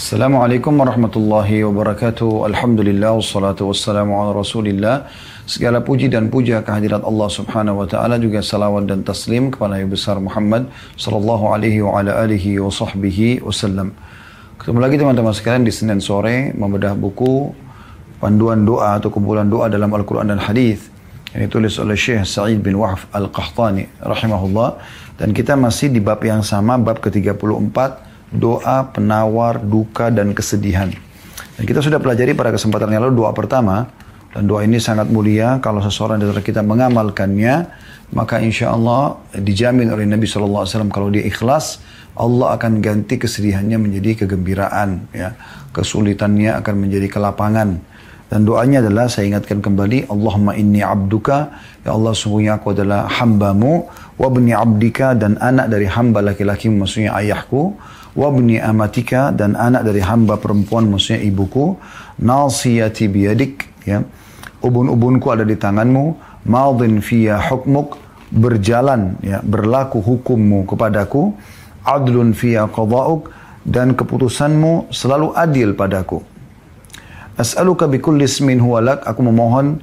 Assalamualaikum warahmatullahi wabarakatuh. Alhamdulillah wassalatu wassalamu ala Rasulillah. Segala puji dan puja kehadirat Allah Subhanahu wa taala juga salawat dan taslim kepada Nabi besar Muhammad sallallahu alaihi wa ala alihi wa sahbihi wasallam. Ketemu lagi teman-teman sekalian di Senin sore membedah buku panduan doa atau kumpulan doa dalam Al-Qur'an dan Hadis yang ditulis oleh Syekh Sa'id bin Wahf Al-Qahtani rahimahullah dan kita masih di bab yang sama bab ke-34 doa penawar duka dan kesedihan. Dan kita sudah pelajari pada kesempatan yang lalu doa pertama. Dan doa ini sangat mulia kalau seseorang dari kita mengamalkannya maka insya Allah dijamin oleh Nabi SAW kalau dia ikhlas Allah akan ganti kesedihannya menjadi kegembiraan ya. Kesulitannya akan menjadi kelapangan. Dan doanya adalah saya ingatkan kembali Allahumma inni abduka. Ya Allah sungguhnya aku adalah hambamu. Wabni abdika dan anak dari hamba laki-laki maksudnya ayahku wabni amatika dan anak dari hamba perempuan maksudnya ibuku nasiyati biyadik ya. Ubun-ubunku ada di tanganmu madin fiya hukmuk berjalan ya berlaku hukummu kepadaku adlun fiya qada'uk dan keputusanmu selalu adil padaku. As'aluka bikulli ismin huwalak aku memohon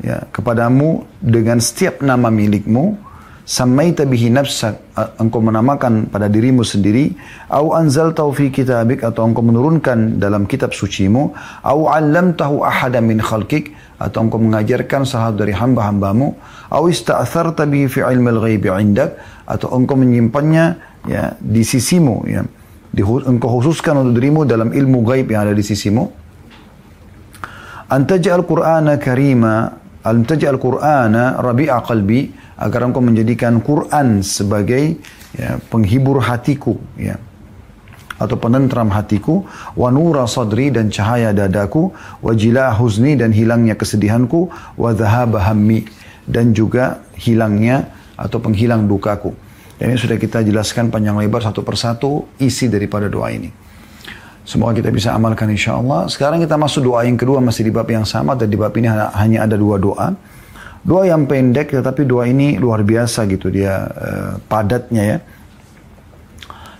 ya kepadamu dengan setiap nama milikmu samaita bihi nafsak engkau menamakan pada dirimu sendiri au anzaltahu fi kitabik atau engkau menurunkan dalam kitab sucimu au 'allamtahu ahada min khalqik atau engkau mengajarkan salah dari hamba-hambamu au ista'tharta bihi fi ilmi al-ghaibi 'indak atau engkau menyimpannya ya di sisimu ya di, engkau khususkan untuk dirimu dalam ilmu gaib yang ada di sisimu. Antaj'al qur'ana karima antaj'al qur'ana rabi'a qalbi agar engkau menjadikan Quran sebagai ya, penghibur hatiku ya atau penentram hatiku wa nura sadri dan cahaya dadaku wa jila huzni dan hilangnya kesedihanku wa dhahaba hammi dan juga hilangnya atau penghilang dukaku. Dan ini sudah kita jelaskan panjang lebar satu persatu isi daripada doa ini. Semoga kita bisa amalkan insya Allah. Sekarang kita masuk doa yang kedua masih di bab yang sama dan di bab ini hanya ada dua doa. Doa yang pendek tetapi doa ini luar biasa gitu dia uh, padatnya ya.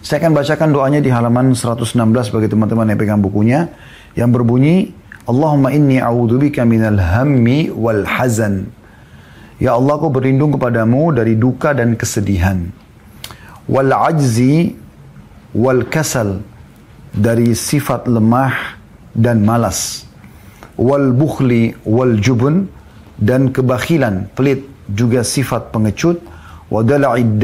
Saya akan bacakan doanya di halaman 116 bagi teman-teman yang pegang bukunya yang berbunyi Allahumma inni a'udzubika minal hammi wal hazan. Ya Allah aku berlindung kepadamu dari duka dan kesedihan. Wal ajzi wal kasal dari sifat lemah dan malas. Wal bukhli wal jubun dan kebakilan, pelit juga sifat pengecut, wa dala'id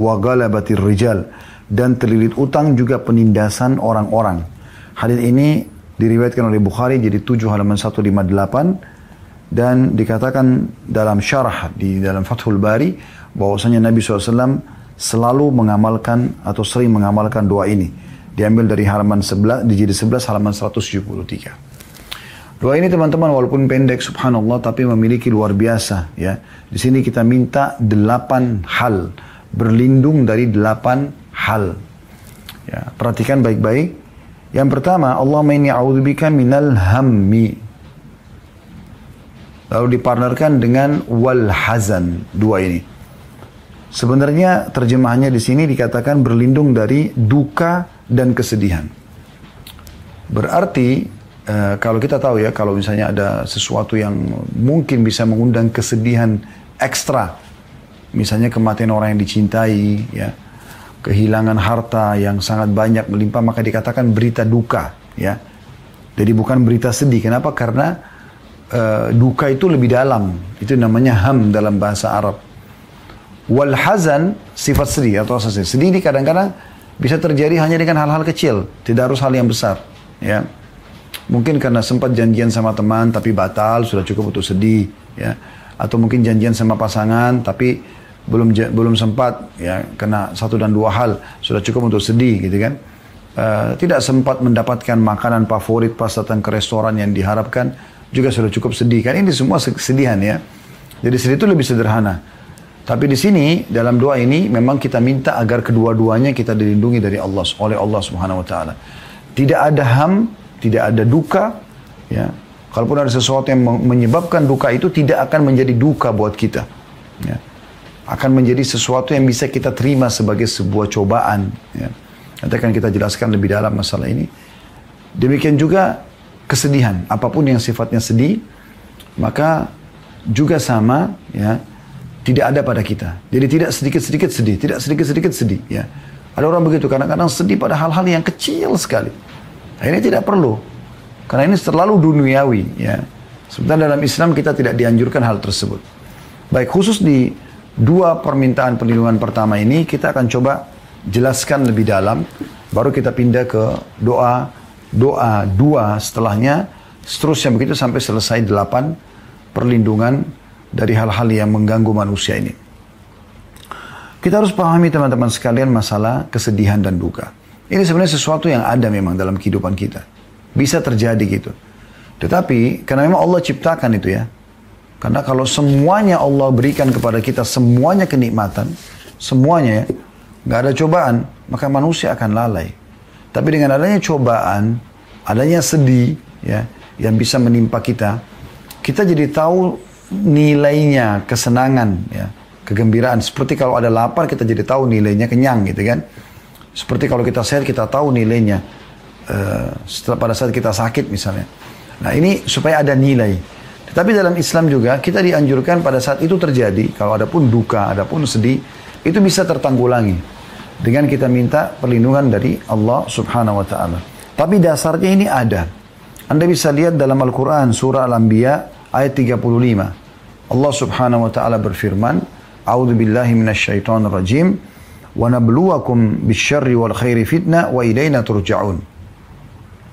wa galabatir rijal dan terlilit utang juga penindasan orang-orang. Hadis ini diriwayatkan oleh Bukhari jadi 7 halaman 158 dan dikatakan dalam syarah di dalam Fathul Bari bahwasanya Nabi SAW selalu mengamalkan atau sering mengamalkan doa ini. Diambil dari halaman 11 di jilid 11 halaman 173. Doa ini teman-teman walaupun pendek subhanallah tapi memiliki luar biasa ya. Di sini kita minta delapan hal. Berlindung dari delapan hal. Ya, perhatikan baik-baik. Yang pertama, Allah inni a'udzubika minal hammi. Lalu dipartnerkan dengan wal hazan. Dua ini. Sebenarnya terjemahannya di sini dikatakan berlindung dari duka dan kesedihan. Berarti Eh, kalau kita tahu ya, kalau misalnya ada sesuatu yang mungkin bisa mengundang kesedihan ekstra, misalnya kematian orang yang dicintai, ya, kehilangan harta yang sangat banyak melimpah, maka dikatakan berita duka, ya. Jadi bukan berita sedih. Kenapa? Karena uh, duka itu lebih dalam. Itu namanya ham dalam bahasa Arab. Wal hazan sifat sedih atau sedih. Sedih ini kadang-kadang bisa terjadi hanya dengan hal-hal kecil, tidak harus hal yang besar, ya. Mungkin karena sempat janjian sama teman tapi batal, sudah cukup untuk sedih, ya. Atau mungkin janjian sama pasangan tapi belum belum sempat, ya, kena satu dan dua hal, sudah cukup untuk sedih, gitu kan. Uh, tidak sempat mendapatkan makanan favorit pas datang ke restoran yang diharapkan, juga sudah cukup sedih kan. Ini semua kesedihan ya. Jadi sedih itu lebih sederhana. Tapi di sini dalam doa ini memang kita minta agar kedua-duanya kita dilindungi dari Allah oleh Allah Subhanahu wa taala. Tidak ada ham tidak ada duka, ya. Kalaupun ada sesuatu yang menyebabkan duka itu tidak akan menjadi duka buat kita. Ya. Akan menjadi sesuatu yang bisa kita terima sebagai sebuah cobaan. Ya. Nanti akan kita jelaskan lebih dalam masalah ini. Demikian juga kesedihan, apa pun yang sifatnya sedih, maka juga sama ya tidak ada pada kita. Jadi tidak sedikit-sedikit sedih, tidak sedikit-sedikit sedih ya. Ada orang begitu kadang-kadang sedih pada hal-hal yang kecil sekali. Ini tidak perlu. Karena ini terlalu duniawi ya. Sebenarnya dalam Islam kita tidak dianjurkan hal tersebut. Baik khusus di dua permintaan perlindungan pertama ini kita akan coba jelaskan lebih dalam. Baru kita pindah ke doa doa dua setelahnya. Seterusnya begitu sampai selesai delapan perlindungan dari hal-hal yang mengganggu manusia ini. Kita harus pahami teman-teman sekalian masalah kesedihan dan duka. Ini sebenarnya sesuatu yang ada memang dalam kehidupan kita. Bisa terjadi gitu. Tetapi karena memang Allah ciptakan itu ya. Karena kalau semuanya Allah berikan kepada kita semuanya kenikmatan, semuanya ya, nggak ada cobaan, maka manusia akan lalai. Tapi dengan adanya cobaan, adanya sedih, ya, yang bisa menimpa kita, kita jadi tahu nilainya kesenangan, ya, kegembiraan. Seperti kalau ada lapar kita jadi tahu nilainya kenyang gitu kan. Seperti kalau kita sehat kita tahu nilainya uh, setelah pada saat kita sakit misalnya. Nah ini supaya ada nilai. Tetapi dalam Islam juga kita dianjurkan pada saat itu terjadi kalau ada pun duka, ada pun sedih itu bisa tertanggulangi dengan kita minta perlindungan dari Allah Subhanahu wa taala. Tapi dasarnya ini ada. Anda bisa lihat dalam Al-Qur'an surah Al-Anbiya ayat 35. Allah Subhanahu wa taala berfirman, "A'udzu billahi rajim wa nabluwakum bisyarri wal khairi fitnah wa ilaina turja'un."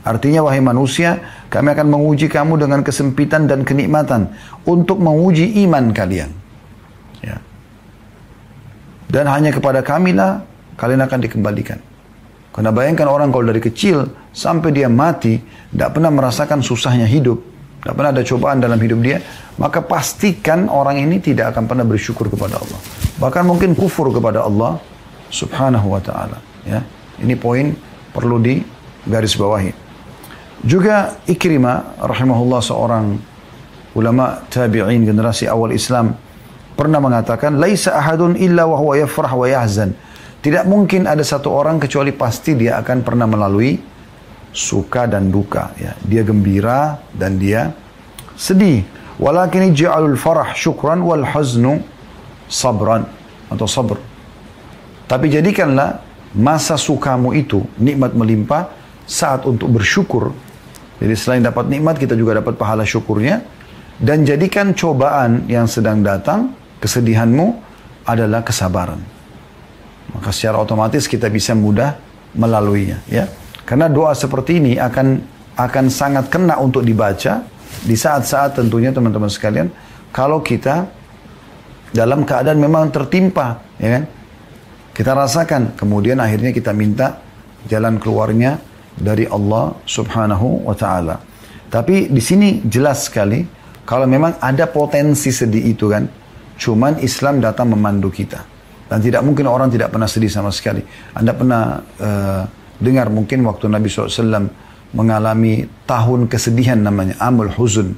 Artinya wahai manusia, kami akan menguji kamu dengan kesempitan dan kenikmatan untuk menguji iman kalian. Ya. Dan hanya kepada kamilah kalian akan dikembalikan. Karena bayangkan orang kalau dari kecil sampai dia mati, tidak pernah merasakan susahnya hidup, tidak pernah ada cobaan dalam hidup dia, maka pastikan orang ini tidak akan pernah bersyukur kepada Allah. Bahkan mungkin kufur kepada Allah subhanahu wa ta'ala. Ya. Ini poin perlu di garis bawahi. Juga Ikrimah rahimahullah seorang ulama tabi'in generasi awal Islam pernah mengatakan laisa ahadun illa wa huwa yafrah wa yahzan. Tidak mungkin ada satu orang kecuali pasti dia akan pernah melalui suka dan duka ya. Dia gembira dan dia sedih. Walakin ja'alul farah syukran wal haznu sabran atau sabr. Tapi jadikanlah masa sukamu itu nikmat melimpah saat untuk bersyukur. Jadi selain dapat nikmat kita juga dapat pahala syukurnya dan jadikan cobaan yang sedang datang kesedihanmu adalah kesabaran. Maka secara otomatis kita bisa mudah melaluinya ya. Karena doa seperti ini akan akan sangat kena untuk dibaca di saat-saat tentunya teman-teman sekalian, kalau kita dalam keadaan memang tertimpa, ya kan? Kita rasakan, kemudian akhirnya kita minta jalan keluarnya dari Allah Subhanahu wa taala. Tapi di sini jelas sekali kalau memang ada potensi sedih itu kan, cuman Islam datang memandu kita. Dan tidak mungkin orang tidak pernah sedih sama sekali. Anda pernah uh, dengar mungkin waktu Nabi SAW mengalami tahun kesedihan namanya Amul Huzun.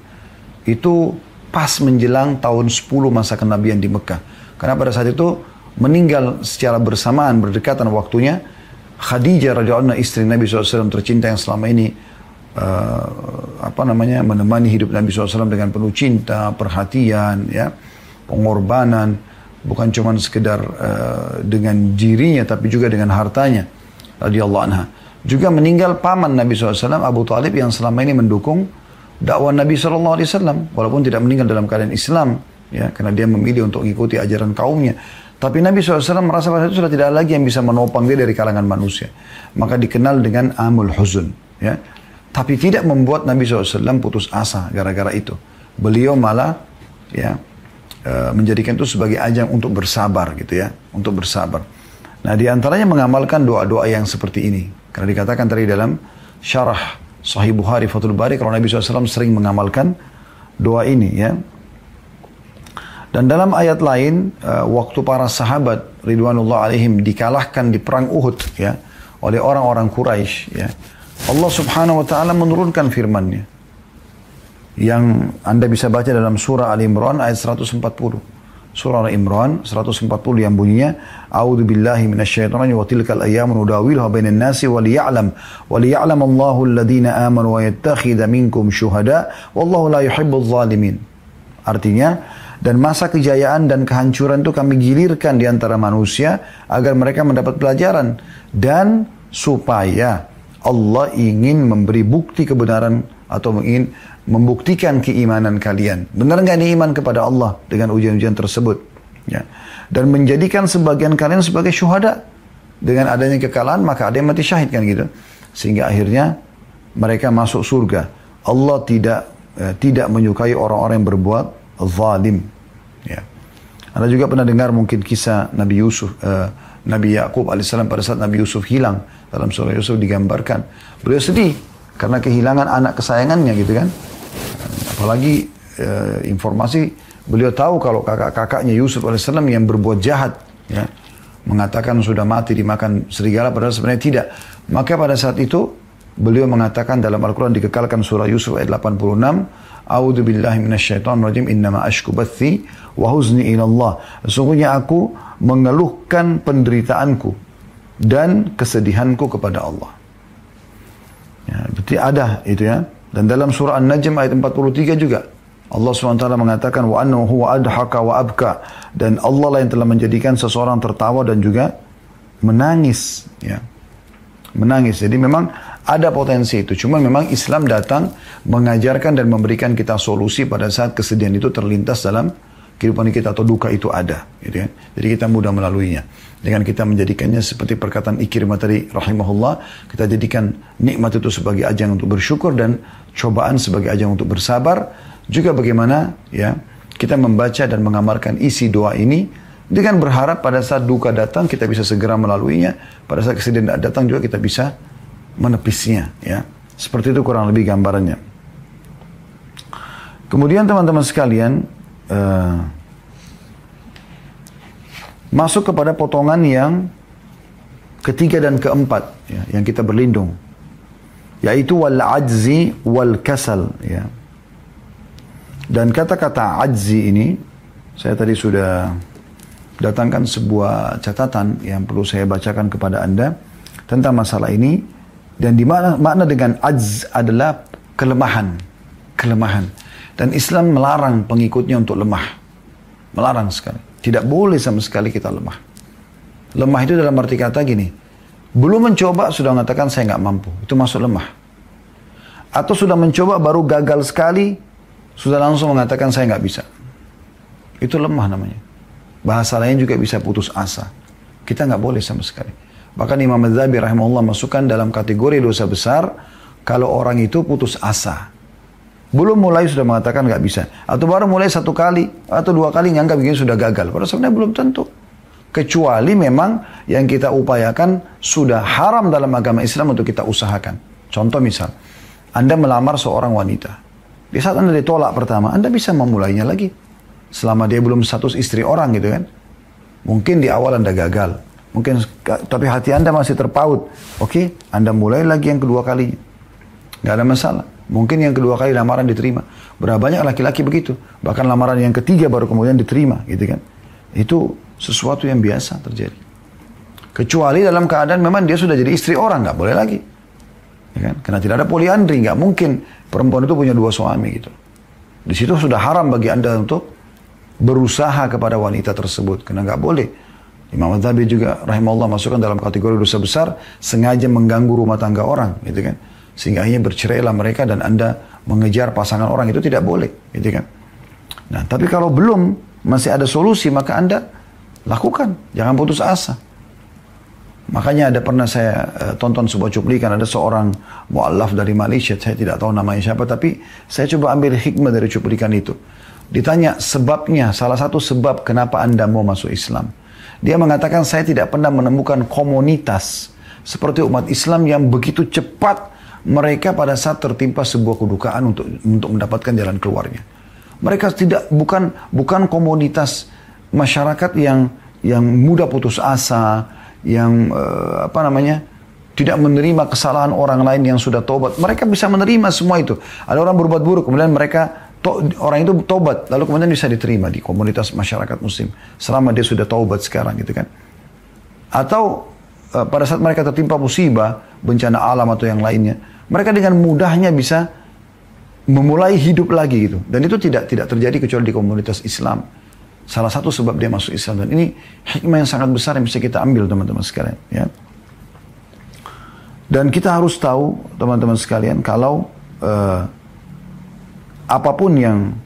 Itu pas menjelang tahun 10 masa kenabian di Mekah. Karena pada saat itu meninggal secara bersamaan berdekatan waktunya Khadijah radhiyallahu anha istri Nabi SAW tercinta yang selama ini uh, apa namanya menemani hidup Nabi SAW dengan penuh cinta, perhatian, ya, pengorbanan, bukan cuma sekedar uh, dengan dirinya tapi juga dengan hartanya radhiyallahu anha. Juga meninggal paman Nabi SAW, Abu Talib yang selama ini mendukung dakwah Nabi SAW, walaupun tidak meninggal dalam keadaan Islam, ya, karena dia memilih untuk mengikuti ajaran kaumnya. Tapi Nabi SAW merasa pada itu sudah tidak lagi yang bisa menopang dia dari kalangan manusia. Maka dikenal dengan Amul Huzun. Ya. Tapi tidak membuat Nabi SAW putus asa gara-gara itu. Beliau malah ya eh, menjadikan itu sebagai ajang untuk bersabar gitu ya. Untuk bersabar. Nah di antaranya mengamalkan doa-doa yang seperti ini. Karena dikatakan tadi dalam syarah Sahih Bukhari Fathul Bari kalau Nabi SAW sering mengamalkan doa ini ya. Dan dalam ayat lain uh, waktu para sahabat ridwanullah alaihim dikalahkan di perang Uhud ya oleh orang-orang Quraisy ya. Allah Subhanahu wa taala menurunkan firman-Nya yang Anda bisa baca dalam surah Ali Imran ayat 140. surah Al-Imran 140 yang bunyinya A'udzu billahi minasyaitonir wa tilkal ayyamu nudawiluha bainan nasi wa liya'lam wa liya'lam Allahu alladhina amanu wa yattakhidha minkum syuhada wallahu la yuhibbul zalimin. Artinya dan masa kejayaan dan kehancuran itu kami gilirkan di antara manusia agar mereka mendapat pelajaran dan supaya Allah ingin memberi bukti kebenaran atau ingin membuktikan keimanan kalian. Benar nggak ini iman kepada Allah dengan ujian-ujian tersebut? Ya. Dan menjadikan sebagian kalian sebagai syuhada. Dengan adanya kekalahan maka ada yang mati syahid kan gitu. Sehingga akhirnya mereka masuk surga. Allah tidak eh, tidak menyukai orang-orang yang berbuat zalim. Ya. Anda juga pernah dengar mungkin kisah Nabi Yusuf, eh, Nabi Yakub alaihissalam pada saat Nabi Yusuf hilang dalam surah Yusuf digambarkan. Beliau sedih karena kehilangan anak kesayangannya gitu kan. Apalagi e, informasi beliau tahu kalau kakak-kakaknya Yusuf alaihissalam yang berbuat jahat, ya, mengatakan sudah mati dimakan serigala, padahal sebenarnya tidak. Maka pada saat itu beliau mengatakan dalam Al-Quran dikekalkan surah Yusuf ayat 86, A'udhu billahi minasyaitan rajim innama ashku bathi wa huzni ilallah. Sesungguhnya aku mengeluhkan penderitaanku dan kesedihanku kepada Allah. Ya, berarti ada itu ya. Dan dalam surah An-Najm ayat 43 juga Allah SWT mengatakan wa annahu huwa adhaka wa abka dan Allah lah yang telah menjadikan seseorang tertawa dan juga menangis ya. Menangis. Jadi memang ada potensi itu. Cuma memang Islam datang mengajarkan dan memberikan kita solusi pada saat kesedihan itu terlintas dalam kehidupan kita atau duka itu ada. Gitu kan? Jadi kita mudah melaluinya. Dengan kita menjadikannya seperti perkataan Ikrimah tadi rahimahullah, kita jadikan nikmat itu sebagai ajang untuk bersyukur dan cobaan sebagai ajang untuk bersabar. Juga bagaimana ya kita membaca dan mengamalkan isi doa ini dengan berharap pada saat duka datang kita bisa segera melaluinya, pada saat kesedihan datang juga kita bisa menepisnya ya. Seperti itu kurang lebih gambarannya. Kemudian teman-teman sekalian, uh, masuk kepada potongan yang ketiga dan keempat ya, yang kita berlindung yaitu wal ajzi wal kasal ya dan kata-kata ajzi ini saya tadi sudah datangkan sebuah catatan yang perlu saya bacakan kepada anda tentang masalah ini dan di mana makna dengan ajz adalah kelemahan kelemahan dan Islam melarang pengikutnya untuk lemah melarang sekali tidak boleh sama sekali kita lemah. Lemah itu dalam arti kata gini, belum mencoba sudah mengatakan saya nggak mampu, itu masuk lemah. Atau sudah mencoba baru gagal sekali, sudah langsung mengatakan saya nggak bisa. Itu lemah namanya. Bahasa lain juga bisa putus asa. Kita nggak boleh sama sekali. Bahkan Imam Madzhabi rahimahullah masukkan dalam kategori dosa besar kalau orang itu putus asa. Belum mulai sudah mengatakan nggak bisa. Atau baru mulai satu kali atau dua kali nganggap begini sudah gagal. Padahal sebenarnya belum tentu. Kecuali memang yang kita upayakan sudah haram dalam agama Islam untuk kita usahakan. Contoh misal, Anda melamar seorang wanita. Di saat Anda ditolak pertama, Anda bisa memulainya lagi. Selama dia belum status istri orang gitu kan. Mungkin di awal Anda gagal. Mungkin tapi hati Anda masih terpaut. Oke, Anda mulai lagi yang kedua kalinya. Gak ada masalah. Mungkin yang kedua kali lamaran diterima. Berapa banyak laki-laki begitu. Bahkan lamaran yang ketiga baru kemudian diterima gitu kan. Itu sesuatu yang biasa terjadi. Kecuali dalam keadaan memang dia sudah jadi istri orang, nggak boleh lagi. Ya kan? Karena tidak ada poliandri, nggak mungkin perempuan itu punya dua suami gitu. Di situ sudah haram bagi anda untuk berusaha kepada wanita tersebut, karena nggak boleh. Imam Adzhabi juga rahimahullah masukkan dalam kategori dosa besar sengaja mengganggu rumah tangga orang, gitu kan. Sehingga akhirnya bercerailah mereka dan Anda mengejar pasangan orang itu tidak boleh. Gitu kan. Nah, tapi kalau belum masih ada solusi maka Anda lakukan. Jangan putus asa. Makanya ada pernah saya uh, tonton sebuah cuplikan ada seorang muallaf dari Malaysia, saya tidak tahu namanya siapa, tapi saya coba ambil hikmah dari cuplikan itu. Ditanya sebabnya, salah satu sebab kenapa Anda mau masuk Islam. Dia mengatakan saya tidak pernah menemukan komunitas seperti umat Islam yang begitu cepat mereka pada saat tertimpa sebuah kedukaan untuk untuk mendapatkan jalan keluarnya. Mereka tidak bukan bukan komunitas masyarakat yang yang mudah putus asa, yang uh, apa namanya tidak menerima kesalahan orang lain yang sudah tobat. Mereka bisa menerima semua itu. Ada orang berbuat buruk, kemudian mereka to, orang itu tobat lalu kemudian bisa diterima di komunitas masyarakat muslim selama dia sudah taubat sekarang gitu kan. Atau uh, pada saat mereka tertimpa musibah bencana alam atau yang lainnya mereka dengan mudahnya bisa memulai hidup lagi gitu. Dan itu tidak tidak terjadi kecuali di komunitas Islam. Salah satu sebab dia masuk Islam. Dan ini hikmah yang sangat besar yang bisa kita ambil teman-teman sekalian ya. Dan kita harus tahu teman-teman sekalian kalau uh, apa pun yang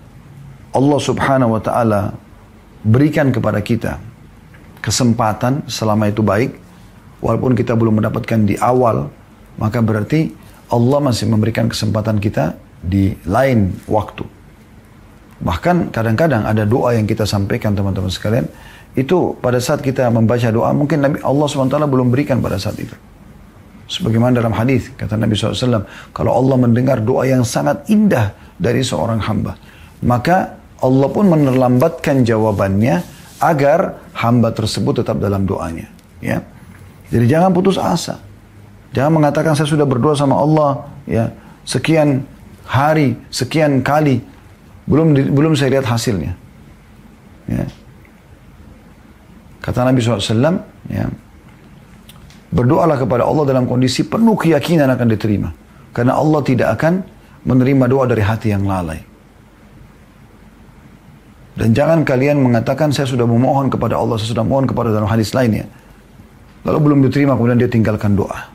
Allah subhanahu wa ta'ala berikan kepada kita kesempatan selama itu baik walaupun kita belum mendapatkan di awal maka berarti Allah masih memberikan kesempatan kita di lain waktu. Bahkan kadang-kadang ada doa yang kita sampaikan teman-teman sekalian itu pada saat kita membaca doa mungkin Nabi Allah SWT belum berikan pada saat itu. Sebagaimana dalam hadis kata Nabi SAW kalau Allah mendengar doa yang sangat indah dari seorang hamba. Maka Allah pun menerlambatkan jawabannya agar hamba tersebut tetap dalam doanya. Ya. Jadi jangan putus asa. Jangan mengatakan saya sudah berdoa sama Allah ya sekian hari, sekian kali belum belum saya lihat hasilnya. Ya. Kata Nabi SAW, ya, berdoalah kepada Allah dalam kondisi penuh keyakinan akan diterima. Karena Allah tidak akan menerima doa dari hati yang lalai. Dan jangan kalian mengatakan saya sudah memohon kepada Allah, saya sudah mohon kepada dalam hadis lainnya. Lalu belum diterima kemudian dia tinggalkan doa.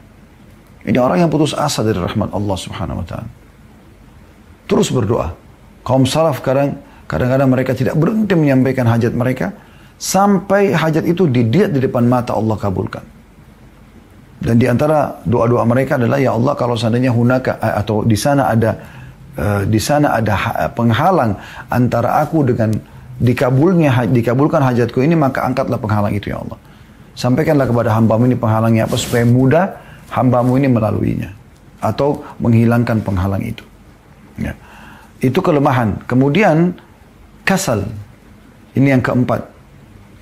Ini orang yang putus asa dari rahmat Allah subhanahu wa ta'ala. Terus berdoa. Kaum salaf kadang, kadang-kadang mereka tidak berhenti menyampaikan hajat mereka. Sampai hajat itu didiat di depan mata Allah kabulkan. Dan di antara doa-doa mereka adalah ya Allah kalau seandainya hunaka eh, atau di sana ada uh, di sana ada eh, penghalang antara aku dengan dikabulnya dikabulkan hajatku ini maka angkatlah penghalang itu ya Allah. Sampaikanlah kepada hambamu ini penghalangnya apa supaya mudah hambamu ini melaluinya atau menghilangkan penghalang itu. Ya. Itu kelemahan. Kemudian kasal. Ini yang keempat.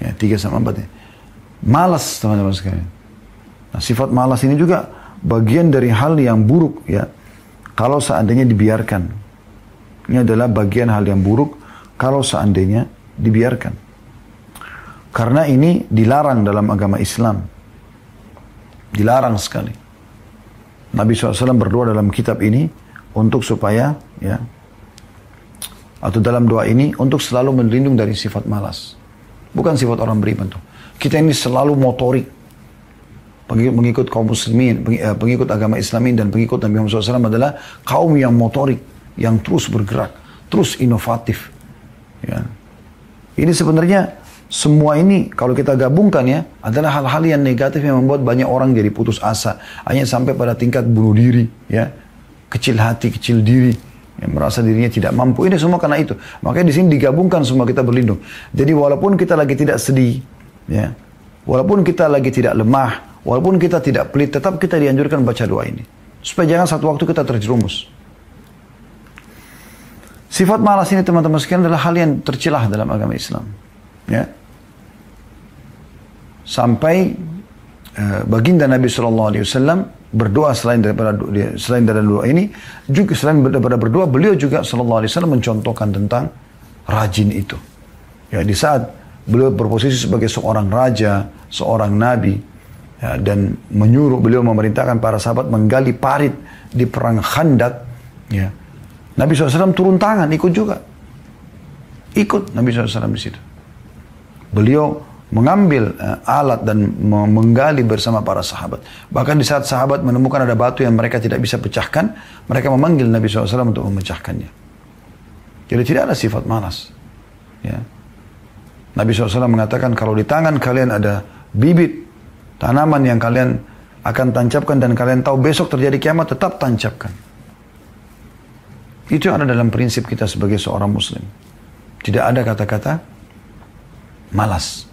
Ya, tiga sama empat ya. Malas teman-teman sekalian. Nah, sifat malas ini juga bagian dari hal yang buruk ya. Kalau seandainya dibiarkan. Ini adalah bagian hal yang buruk kalau seandainya dibiarkan. Karena ini dilarang dalam agama Islam. Dilarang sekali. Nabi SAW berdoa dalam kitab ini untuk supaya ya atau dalam doa ini untuk selalu melindung dari sifat malas. Bukan sifat orang beriman tuh. Kita ini selalu motorik pengikut kaum muslimin, eh, pengikut agama islamin dan pengikut Nabi Muhammad SAW adalah kaum yang motorik, yang terus bergerak, terus inovatif. Ya. Ini sebenarnya semua ini kalau kita gabungkan ya adalah hal-hal yang negatif yang membuat banyak orang jadi putus asa, hanya sampai pada tingkat bunuh diri, ya, kecil hati, kecil diri, yang merasa dirinya tidak mampu. Ini semua karena itu. Makanya di sini digabungkan semua kita berlindung. Jadi walaupun kita lagi tidak sedih, ya, walaupun kita lagi tidak lemah, Walaupun kita tidak pelit, tetap kita dianjurkan baca doa ini. Supaya jangan satu waktu kita terjerumus. Sifat malas ini teman-teman sekalian adalah hal yang tercelah dalam agama Islam. Ya. Sampai uh, baginda Nabi Shallallahu Alaihi Wasallam berdoa selain daripada selain dari doa ini juga selain daripada berdoa beliau juga Shallallahu Alaihi Wasallam mencontohkan tentang rajin itu. Ya di saat beliau berposisi sebagai seorang raja, seorang nabi, ya, dan menyuruh beliau memerintahkan para sahabat menggali parit di perang Khandak. Ya. Nabi SAW turun tangan ikut juga. Ikut Nabi SAW di situ. Beliau mengambil uh, alat dan menggali bersama para sahabat. Bahkan di saat sahabat menemukan ada batu yang mereka tidak bisa pecahkan, mereka memanggil Nabi SAW untuk memecahkannya. Jadi tidak ada sifat malas. Ya. Nabi SAW mengatakan kalau di tangan kalian ada bibit Tanaman yang kalian akan tancapkan dan kalian tahu besok terjadi kiamat, tetap tancapkan. Itu yang ada dalam prinsip kita sebagai seorang muslim. Tidak ada kata-kata malas.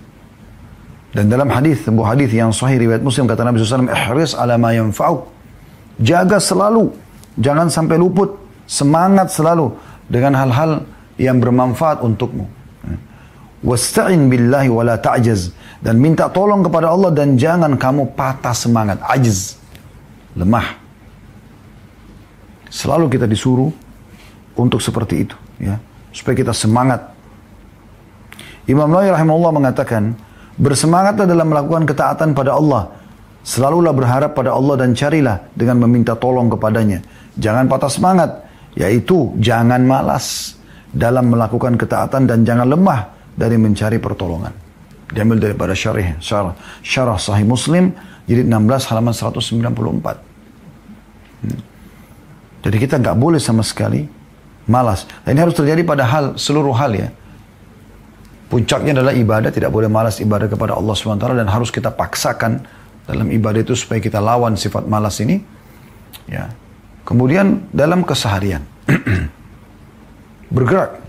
Dan dalam hadis, sebuah hadis yang sahih riwayat Muslim kata Nabi SAW, "Ihris ala ma yanfa'uk." Jaga selalu, jangan sampai luput, semangat selalu dengan hal-hal yang bermanfaat untukmu. Wasta'in billahi wa la ta'jaz. Dan minta tolong kepada Allah dan jangan kamu patah semangat. Ajiz. Lemah. Selalu kita disuruh untuk seperti itu. ya, supaya kita semangat. Imam Nawawi rahimahullah mengatakan, bersemangatlah dalam melakukan ketaatan pada Allah. Selalulah berharap pada Allah dan carilah dengan meminta tolong kepadanya. Jangan patah semangat, yaitu jangan malas dalam melakukan ketaatan dan jangan lemah dari mencari pertolongan. Diambil daripada syarih, syarah, syarah sahih muslim, jadi 16 halaman 194. Hmm. Jadi kita nggak boleh sama sekali malas. Dan ini harus terjadi pada hal seluruh hal ya. Puncaknya adalah ibadah, tidak boleh malas ibadah kepada Allah SWT dan harus kita paksakan dalam ibadah itu supaya kita lawan sifat malas ini. Ya. Kemudian dalam keseharian. Bergerak.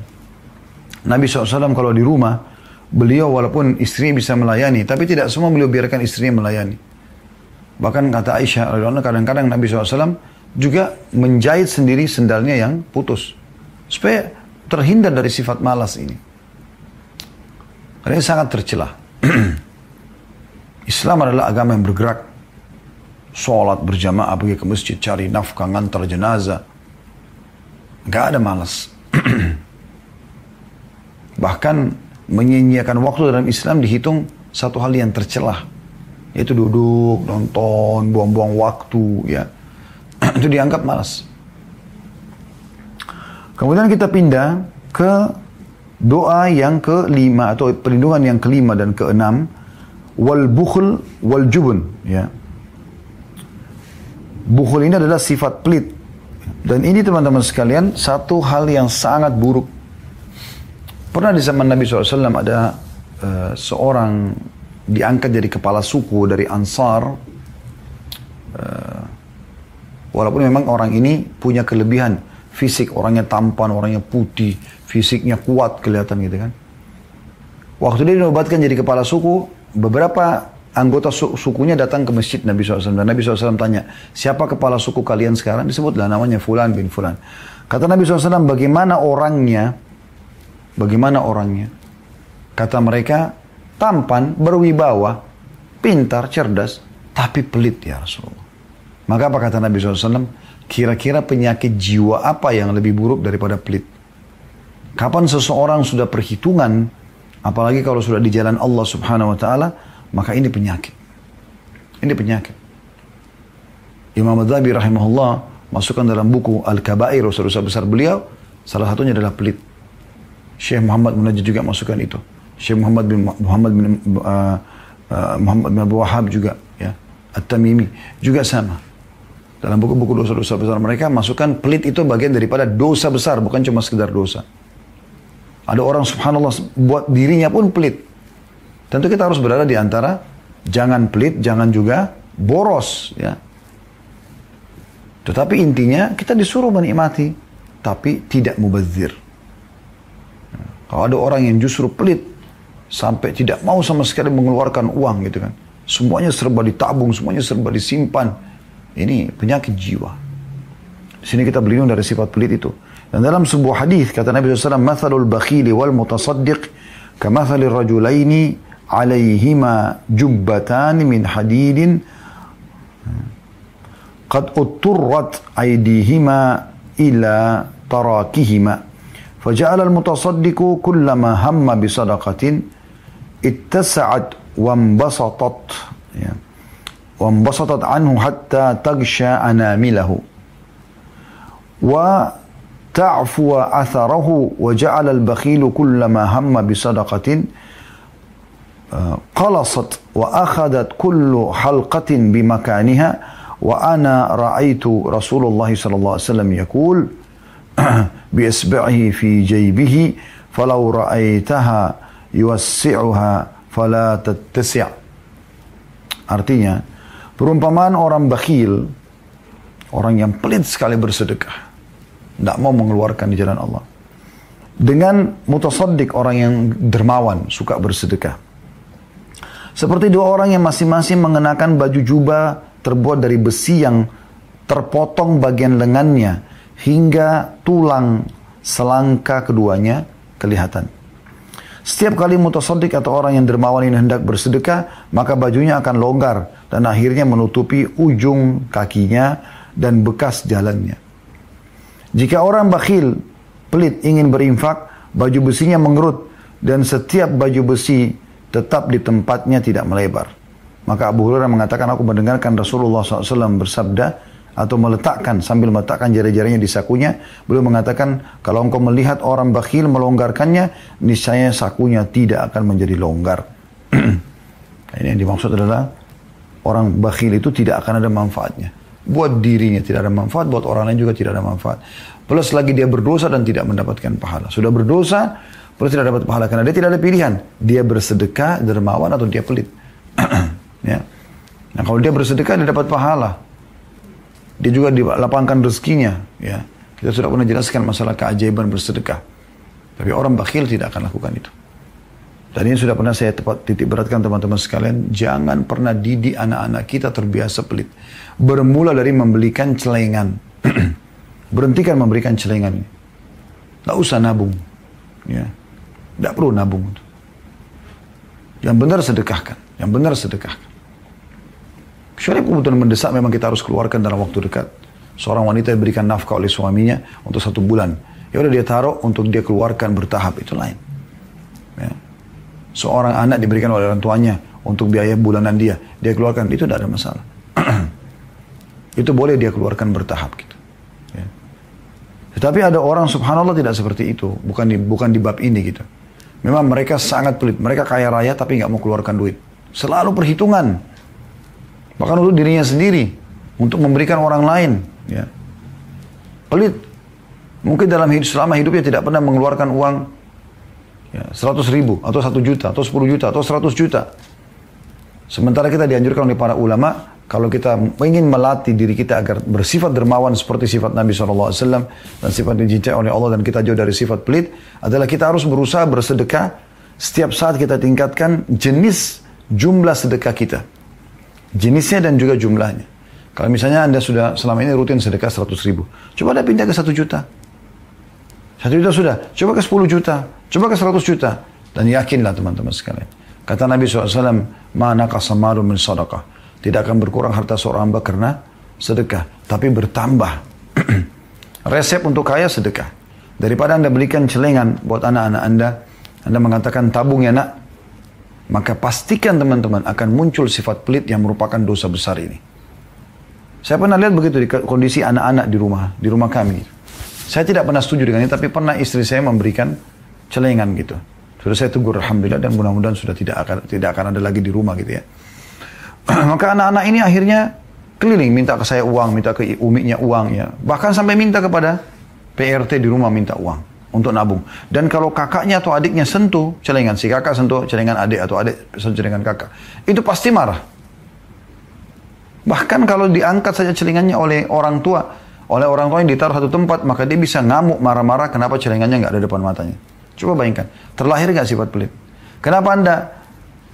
Nabi SAW kalau di rumah, beliau walaupun istrinya bisa melayani, tapi tidak semua beliau biarkan istrinya melayani. Bahkan kata Aisyah, kadang-kadang Nabi SAW juga menjahit sendiri sendalnya yang putus. Supaya terhindar dari sifat malas ini. Karena ini sangat tercelah. Islam adalah agama yang bergerak. Sholat berjamaah pergi ke masjid, cari nafkah, ngantar jenazah. Gak ada malas. Bahkan menyia-nyiakan waktu dalam Islam dihitung satu hal yang tercelah. Yaitu duduk, nonton, buang-buang waktu, ya. Itu dianggap malas. Kemudian kita pindah ke doa yang kelima atau perlindungan yang kelima dan keenam wal bukhl wal jubun ya bukhl ini adalah sifat pelit dan ini teman-teman sekalian satu hal yang sangat buruk pernah di zaman Nabi SAW ada uh, seorang diangkat jadi kepala suku dari Ansar uh, walaupun memang orang ini punya kelebihan fisik orangnya tampan orangnya putih fisiknya kuat kelihatan gitu kan. Waktu dia dinobatkan jadi kepala suku, beberapa anggota su sukunya datang ke masjid Nabi SAW. Dan Nabi SAW tanya, siapa kepala suku kalian sekarang? Disebutlah namanya Fulan bin Fulan. Kata Nabi SAW, bagaimana orangnya? Bagaimana orangnya? Kata mereka, tampan, berwibawa, pintar, cerdas, tapi pelit ya Rasulullah. Maka apa kata Nabi SAW? Kira-kira penyakit jiwa apa yang lebih buruk daripada pelit? Kapan seseorang sudah perhitungan, apalagi kalau sudah di jalan Allah subhanahu wa ta'ala, maka ini penyakit. Ini penyakit. Imam Adzabi rahimahullah masukkan dalam buku Al-Kabair, dosa-dosa besar beliau, salah satunya adalah pelit. Syekh Muhammad Munajjid juga masukkan itu. Syekh Muhammad bin Muhammad bin uh, uh, Muhammad bin Abu Wahab juga ya. At-Tamimi juga sama. Dalam buku-buku dosa-dosa besar mereka masukkan pelit itu bagian daripada dosa besar, bukan cuma sekedar dosa. Ada orang subhanallah buat dirinya pun pelit. Tentu kita harus berada di antara jangan pelit, jangan juga boros ya. Tetapi intinya kita disuruh menikmati tapi tidak mubazir. Kalau ada orang yang justru pelit sampai tidak mau sama sekali mengeluarkan uang gitu kan. Semuanya serba ditabung, semuanya serba disimpan. Ini penyakit jiwa. Di sini kita berlindung dari sifat pelit itu. Dan dalam sebuah hadis kata Nabi SAW, "Mathalul bakhili wal mutasaddiq kamathalil rajulaini alaihima jubbatan min hadidin qad utturrat aydihima ila tarakihima فجعل المتصدق كلما هم بصدقة اتسعت وانبسطت وانبسطت عنه حتى تغشى أنامله. و تعفو أثره وجعل البخيل كلما هم بصدقة قلصت وأخذت كل حلقة بمكانها. وأنا رأيت رسول الله صلى الله عليه وسلم يقول بإصبعه في جيبه فلو رأيتها يوسعها فلا تتسع Artinya, perumpamaan orang bakhil, orang yang pelit sekali bersedekah. Tidak mau mengeluarkan di jalan Allah. Dengan mutasaddik orang yang dermawan, suka bersedekah. Seperti dua orang yang masing-masing mengenakan baju jubah terbuat dari besi yang terpotong bagian lengannya hingga tulang selangka keduanya kelihatan. Setiap kali mutasaddik atau orang yang dermawan ini hendak bersedekah, maka bajunya akan longgar dan akhirnya menutupi ujung kakinya dan bekas jalannya. Jika orang bakhil pelit ingin berinfak, baju besinya mengerut dan setiap baju besi tetap di tempatnya tidak melebar. Maka Abu Hurairah mengatakan aku mendengarkan Rasulullah SAW bersabda atau meletakkan sambil meletakkan jari-jarinya di sakunya, beliau mengatakan kalau engkau melihat orang bakhil melonggarkannya, niscaya sakunya tidak akan menjadi longgar. Ini yang dimaksud adalah orang bakhil itu tidak akan ada manfaatnya. Buat dirinya tidak ada manfaat, buat orang lain juga tidak ada manfaat. Plus lagi dia berdosa dan tidak mendapatkan pahala. Sudah berdosa, plus tidak dapat pahala karena dia tidak ada pilihan. Dia bersedekah, dermawan atau dia pelit. ya. Nah kalau dia bersedekah dia dapat pahala. Dia juga dilapangkan rezekinya. Ya. Kita sudah pernah jelaskan masalah keajaiban bersedekah. Tapi orang bakhil tidak akan lakukan itu. Dan ini sudah pernah saya tepat titik beratkan teman-teman sekalian. Jangan pernah didik anak-anak kita terbiasa pelit. Bermula dari membelikan celengan. Berhentikan memberikan celengan. Tidak usah nabung. Ya. Tidak perlu nabung. Yang benar sedekahkan. Yang benar sedekahkan. Kecuali kebutuhan mendesak memang kita harus keluarkan dalam waktu dekat. Seorang wanita diberikan nafkah oleh suaminya untuk satu bulan. Ya udah dia taruh untuk dia keluarkan bertahap itu lain. Ya seorang anak diberikan oleh orang tuanya untuk biaya bulanan dia, dia keluarkan itu tidak ada masalah. itu boleh dia keluarkan bertahap gitu. Ya. Tetapi ada orang subhanallah tidak seperti itu, bukan di bukan di bab ini gitu. Memang mereka sangat pelit, mereka kaya raya tapi nggak mau keluarkan duit. Selalu perhitungan, bahkan untuk dirinya sendiri, untuk memberikan orang lain. Ya. Pelit. Mungkin dalam hidup selama hidupnya tidak pernah mengeluarkan uang ya, 100 ribu atau 1 juta atau 10 juta atau 100 juta. Sementara kita dianjurkan oleh para ulama kalau kita ingin melatih diri kita agar bersifat dermawan seperti sifat Nabi SAW dan sifat dicintai oleh Allah dan kita jauh dari sifat pelit adalah kita harus berusaha bersedekah setiap saat kita tingkatkan jenis jumlah sedekah kita. Jenisnya dan juga jumlahnya. Kalau misalnya Anda sudah selama ini rutin sedekah 100 ribu, coba Anda pindah ke 1 juta. Satu juta sudah. Coba ke 10 juta. Coba ke 100 juta. Dan yakinlah teman-teman sekalian. Kata Nabi SAW, Mana kasamaru min sadaqah. Tidak akan berkurang harta seorang hamba karena sedekah. Tapi bertambah. Resep untuk kaya sedekah. Daripada anda belikan celengan buat anak-anak anda. Anda mengatakan tabung ya nak. Maka pastikan teman-teman akan muncul sifat pelit yang merupakan dosa besar ini. Saya pernah lihat begitu di kondisi anak-anak di rumah, di rumah kami. Saya tidak pernah setuju dengan ini, tapi pernah istri saya memberikan celengan gitu. Sudah saya tegur, Alhamdulillah, dan mudah-mudahan sudah tidak akan tidak akan ada lagi di rumah gitu ya. Maka anak-anak ini akhirnya keliling, minta ke saya uang, minta ke umiknya uang ya. Bahkan sampai minta kepada PRT di rumah minta uang untuk nabung. Dan kalau kakaknya atau adiknya sentuh celengan, si kakak sentuh celengan adik atau adik sentuh celengan kakak, itu pasti marah. Bahkan kalau diangkat saja celengannya oleh orang tua, oleh orang tua yang ditaruh satu tempat, maka dia bisa ngamuk, marah-marah, kenapa celengannya nggak ada depan matanya. Coba bayangkan, terlahir nggak sifat pelit? Kenapa anda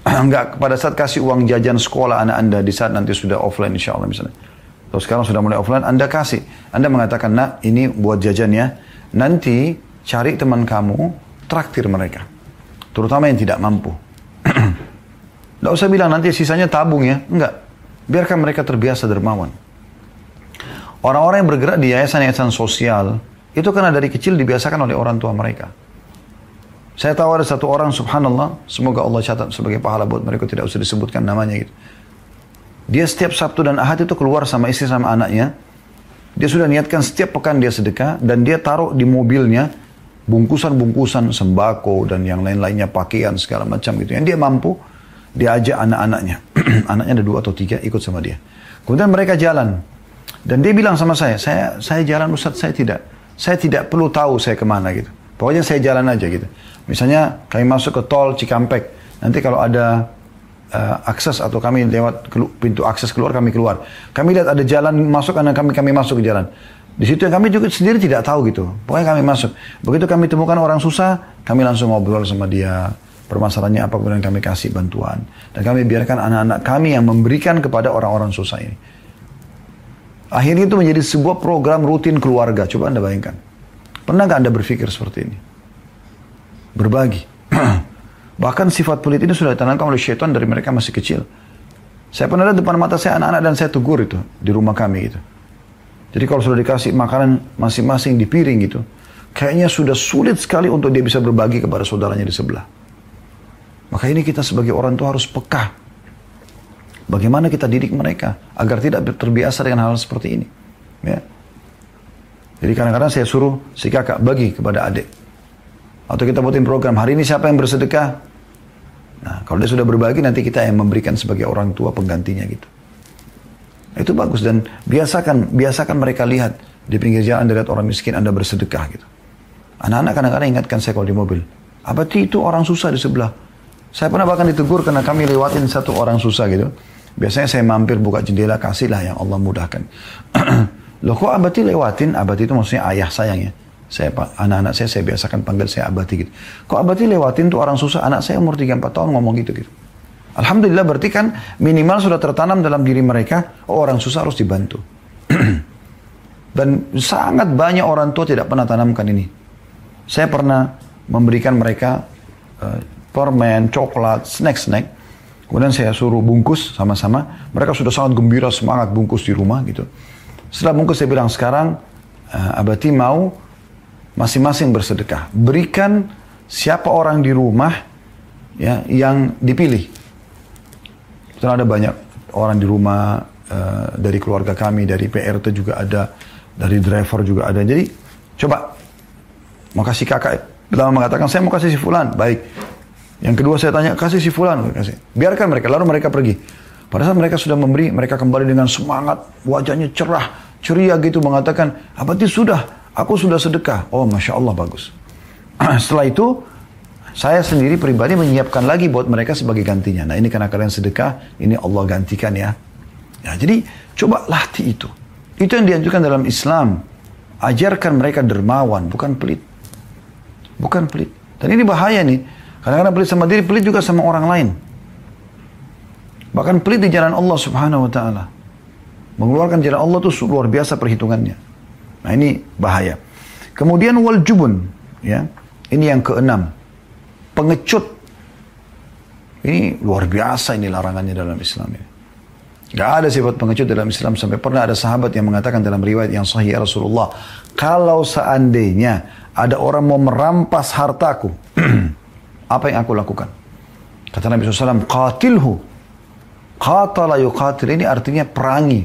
nggak pada saat kasih uang jajan sekolah anak anda di saat nanti sudah offline insya Allah misalnya. Terus sekarang sudah mulai offline, anda kasih. Anda mengatakan, nak ini buat jajan ya. Nanti cari teman kamu, traktir mereka. Terutama yang tidak mampu. Tidak usah bilang nanti sisanya tabung ya. Enggak. Biarkan mereka terbiasa dermawan. Orang-orang yang bergerak di yayasan-yayasan sosial, itu karena dari kecil dibiasakan oleh orang tua mereka. Saya tahu ada satu orang, subhanallah, semoga Allah catat sebagai pahala buat mereka, tidak usah disebutkan namanya gitu. Dia setiap Sabtu dan Ahad itu keluar sama istri sama anaknya. Dia sudah niatkan setiap pekan dia sedekah, dan dia taruh di mobilnya bungkusan-bungkusan sembako dan yang lain-lainnya, pakaian segala macam gitu. Yang dia mampu, dia ajak anak-anaknya. Anaknya ada dua atau tiga, ikut sama dia. Kemudian mereka jalan. Dan dia bilang sama saya, saya saya jalan Ustaz, saya tidak. Saya tidak perlu tahu saya ke mana gitu. Pokoknya saya jalan aja gitu. Misalnya kami masuk ke tol Cikampek, nanti kalau ada uh, akses atau kami lewat pintu akses keluar kami keluar. Kami lihat ada jalan masuk karena kami kami masuk ke jalan. Di situ yang kami juga sendiri tidak tahu gitu. Pokoknya kami masuk. Begitu kami temukan orang susah, kami langsung ngobrol sama dia. Permasalahannya apa kemudian kami kasih bantuan. Dan kami biarkan anak-anak kami yang memberikan kepada orang-orang susah ini. Akhirnya itu menjadi sebuah program rutin keluarga. Coba Anda bayangkan. Pernah nggak Anda berpikir seperti ini? Berbagi. Bahkan sifat pelit ini sudah ditanamkan oleh syaitan dari mereka masih kecil. Saya pernah lihat depan mata saya anak-anak dan saya tegur itu di rumah kami gitu. Jadi kalau sudah dikasih makanan masing-masing di piring gitu. kayaknya sudah sulit sekali untuk dia bisa berbagi kepada saudaranya di sebelah. Maka ini kita sebagai orang tua harus peka. Bagaimana kita didik mereka agar tidak terbiasa dengan hal seperti ini. Ya. Jadi kadang-kadang saya suruh si kakak bagi kepada adik. Atau kita buatin program, hari ini siapa yang bersedekah? Nah, kalau dia sudah berbagi, nanti kita yang memberikan sebagai orang tua penggantinya gitu. Itu bagus dan biasakan biasakan mereka lihat di pinggir jalan dekat orang miskin Anda bersedekah gitu. Anak-anak kadang-kadang ingatkan saya kalau di mobil. Abati itu orang susah di sebelah. Saya pernah bahkan ditegur karena kami lewatin satu orang susah gitu. Biasanya saya mampir buka jendela kasihlah yang Allah mudahkan. Loh kok abati lewatin? Abati itu maksudnya ayah sayang ya. Saya anak-anak saya saya biasakan panggil saya abati gitu. Kok abati lewatin tuh orang susah? Anak saya umur 3 4 tahun ngomong gitu gitu. Alhamdulillah berarti kan minimal sudah tertanam dalam diri mereka, oh orang susah harus dibantu. Dan sangat banyak orang tua tidak pernah tanamkan ini. Saya pernah memberikan mereka uh, permen, coklat, snack-snack. Kemudian saya suruh bungkus sama-sama. Mereka sudah sangat gembira, semangat bungkus di rumah gitu. Setelah bungkus saya bilang sekarang, uh, Abati mau masing-masing bersedekah. Berikan siapa orang di rumah ya yang dipilih. Karena ada banyak orang di rumah uh, dari keluarga kami, dari PRT juga ada, dari driver juga ada. Jadi coba mau kasih kakak. Pertama mengatakan saya mau kasih si fulan, baik. Yang kedua saya tanya kasih si fulan, kasih. Biarkan mereka, lalu mereka pergi. Pada saat mereka sudah memberi, mereka kembali dengan semangat, wajahnya cerah, ceria gitu mengatakan, apa itu sudah Aku sudah sedekah. Oh, Masya Allah, bagus. Setelah itu, saya sendiri pribadi menyiapkan lagi buat mereka sebagai gantinya. Nah, ini karena kalian sedekah, ini Allah gantikan ya. Ya, jadi coba latih itu. Itu yang dianjurkan dalam Islam. Ajarkan mereka dermawan, bukan pelit. Bukan pelit. Dan ini bahaya nih. Kadang-kadang pelit sama diri, pelit juga sama orang lain. Bahkan pelit di jalan Allah subhanahu wa ta'ala. Mengeluarkan jalan Allah itu luar biasa perhitungannya. Nah ini bahaya. Kemudian wal jubun, ya. Ini yang keenam. Pengecut. Ini luar biasa ini larangannya dalam Islam ini. Gak ada sifat pengecut dalam Islam sampai pernah ada sahabat yang mengatakan dalam riwayat yang sahih ya Rasulullah, kalau seandainya ada orang mau merampas hartaku, apa yang aku lakukan? Kata Nabi SAW, qatilhu. Qatala yuqatil ini artinya perangi.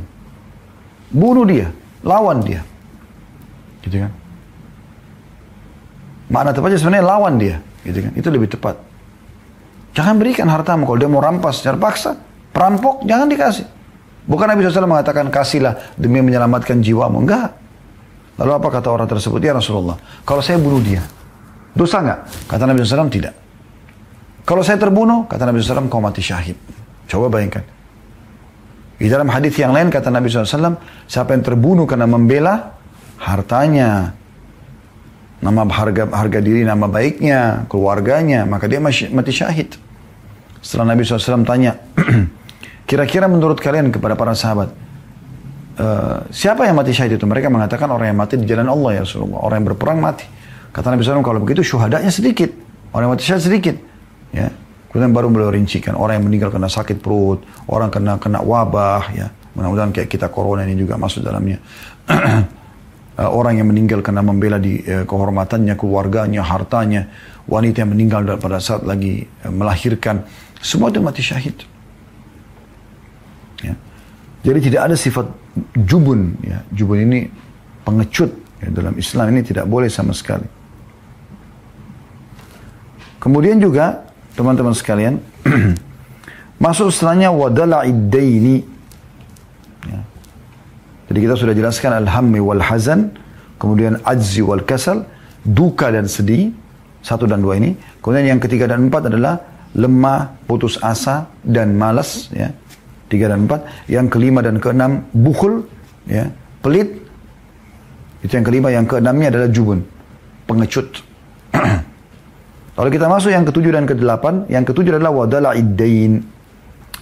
Bunuh dia, lawan dia. Gitu kan? Makna tepatnya sebenarnya lawan dia, gitu kan? Itu lebih tepat. Jangan berikan hartamu kalau dia mau rampas secara paksa, perampok jangan dikasih. Bukan Nabi SAW mengatakan kasihlah demi menyelamatkan jiwamu. Enggak. Lalu apa kata orang tersebut? Ya Rasulullah, kalau saya bunuh dia, dosa nggak? Kata Nabi SAW tidak. Kalau saya terbunuh, kata Nabi SAW, kau mati syahid. Coba bayangkan. Di dalam hadis yang lain kata Nabi SAW, siapa yang terbunuh karena membela hartanya, nama harga harga diri, nama baiknya, keluarganya, maka dia mati syahid. Setelah Nabi SAW tanya, kira-kira menurut kalian kepada para sahabat, uh, siapa yang mati syahid itu? Mereka mengatakan orang yang mati di jalan Allah ya Rasulullah, orang yang berperang mati. Kata Nabi SAW, kalau begitu syuhadanya sedikit, orang yang mati syahid sedikit. Ya. Kemudian baru beliau rincikan orang yang meninggal karena sakit perut, orang kena kena wabah, ya. Mudah-mudahan kayak kita corona ini juga masuk dalamnya. uh, orang yang meninggal karena membela di uh, kehormatannya, keluarganya, hartanya, wanita yang meninggal pada saat lagi uh, melahirkan, semua itu mati syahid. Ya. Jadi tidak ada sifat jubun, ya. jubun ini pengecut ya, dalam Islam ini tidak boleh sama sekali. Kemudian juga teman-teman sekalian masuk setelahnya wadala iddaini jadi kita sudah jelaskan al-hammi wal hazan, kemudian ajzi wal kasal, duka dan sedih, satu dan dua ini. Kemudian yang ketiga dan empat adalah lemah, putus asa, dan malas, ya. Tiga dan empat. Yang kelima dan keenam, bukhul, ya. Pelit. Itu yang kelima. Yang keenamnya adalah jubun, pengecut. Kalau kita masuk yang ketujuh dan kedelapan, yang ketujuh adalah wadala iddain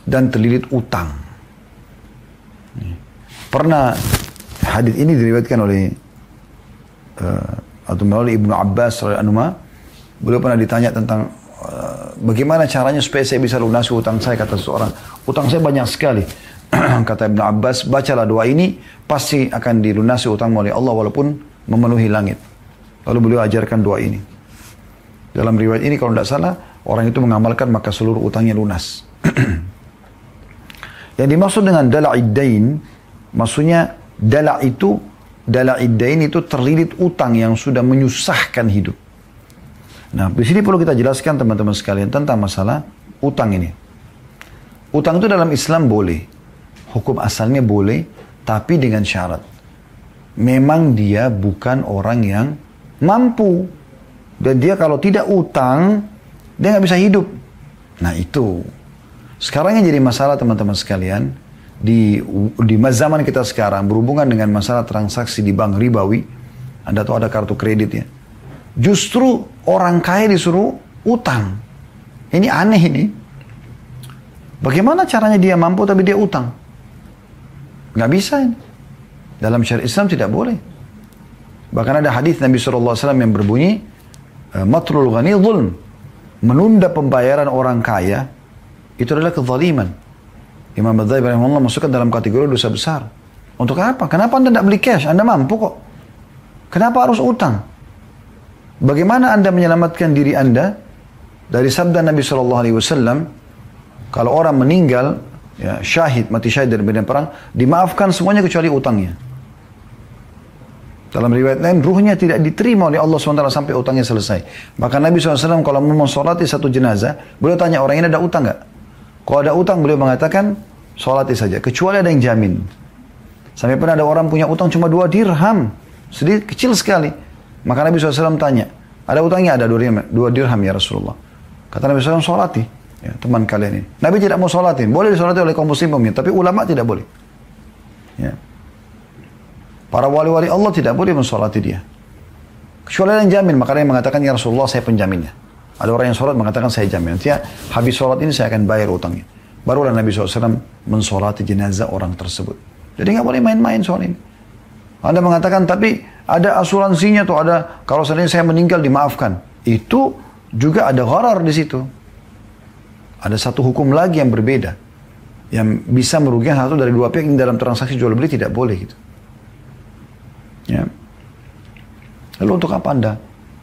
dan terlilit utang. Pernah hadis ini diriwayatkan oleh uh, atau melalui Ibnu Abbas radhiyallahu Beliau pernah ditanya tentang uh, bagaimana caranya supaya saya bisa lunasi utang saya kata seseorang. Utang saya banyak sekali. kata Ibnu Abbas, bacalah doa ini pasti akan dilunasi utang oleh Allah walaupun memenuhi langit. Lalu beliau ajarkan doa ini. Dalam riwayat ini kalau tidak salah, orang itu mengamalkan maka seluruh utangnya lunas. Yang dimaksud dengan dala'iddain, maksudnya dala' itu, dala'iddain itu terlilit utang yang sudah menyusahkan hidup. Nah, di sini perlu kita jelaskan teman-teman sekalian tentang masalah utang ini. Utang itu dalam Islam boleh. Hukum asalnya boleh, tapi dengan syarat. Memang dia bukan orang yang mampu. Dan dia kalau tidak utang, dia nggak bisa hidup. Nah itu. Sekarang yang jadi masalah teman-teman sekalian, di, di zaman kita sekarang berhubungan dengan masalah transaksi di bank ribawi, Anda tahu ada kartu kredit ya. Justru orang kaya disuruh utang. Ini aneh ini. Bagaimana caranya dia mampu tapi dia utang? Nggak bisa ini. Dalam syariat Islam tidak boleh. Bahkan ada hadis Nabi SAW yang berbunyi, eh, Matrul ghani zulm. Menunda pembayaran orang kaya, itu adalah kezaliman. Imam Badzai Allah masukkan dalam kategori dosa besar. Untuk apa? Kenapa Anda tidak beli cash? Anda mampu kok. Kenapa harus utang? Bagaimana Anda menyelamatkan diri Anda dari sabda Nabi SAW kalau orang meninggal, ya, syahid, mati syahid dari medan perang, dimaafkan semuanya kecuali utangnya. Dalam riwayat lain, ruhnya tidak diterima oleh Allah SWT sampai utangnya selesai. Maka Nabi SAW kalau mau mensolati satu jenazah, beliau tanya orang ini ada utang nggak? Kalau ada utang, beliau mengatakan, solati saja. Kecuali ada yang jamin. Sampai pernah ada orang punya utang cuma dua dirham. Sedikit kecil sekali. Maka Nabi SAW tanya, ada utangnya? Ada dua dirham, dua dirham ya Rasulullah. Kata Nabi SAW, solati ya, teman kalian ini. Nabi tidak mau sholatin, boleh disolati oleh kaum muslimin, tapi ulama tidak boleh. Ya. Para wali-wali Allah tidak boleh mensolati dia. Kecuali yang jamin, makanya yang mengatakan, ya Rasulullah saya penjaminnya. Ada orang yang sholat mengatakan saya jamin. Nanti ya, habis sholat ini saya akan bayar utangnya. Barulah Nabi SAW mensolati jenazah orang tersebut. Jadi nggak boleh main-main soal ini. Anda mengatakan tapi ada asuransinya tuh ada kalau seandainya saya meninggal dimaafkan. Itu juga ada gharar di situ. Ada satu hukum lagi yang berbeda. Yang bisa merugikan satu dari dua pihak yang dalam transaksi jual beli tidak boleh gitu. Ya. Lalu untuk apa Anda?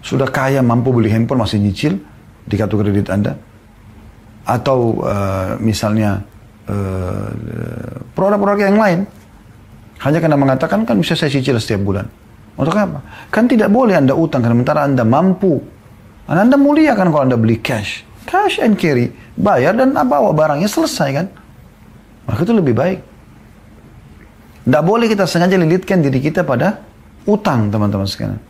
Sudah kaya mampu beli handphone masih nyicil di kartu kredit Anda? Atau uh, misalnya eh, produk-produk yang lain. Hanya karena mengatakan kan bisa saya cicil setiap bulan. Untuk apa? Kan tidak boleh Anda utang karena sementara Anda mampu. Anda mulia kan kalau Anda beli cash. Cash and carry. Bayar dan bawa barangnya selesai kan. Maka itu lebih baik. Tidak boleh kita sengaja lilitkan diri kita pada utang teman-teman sekalian.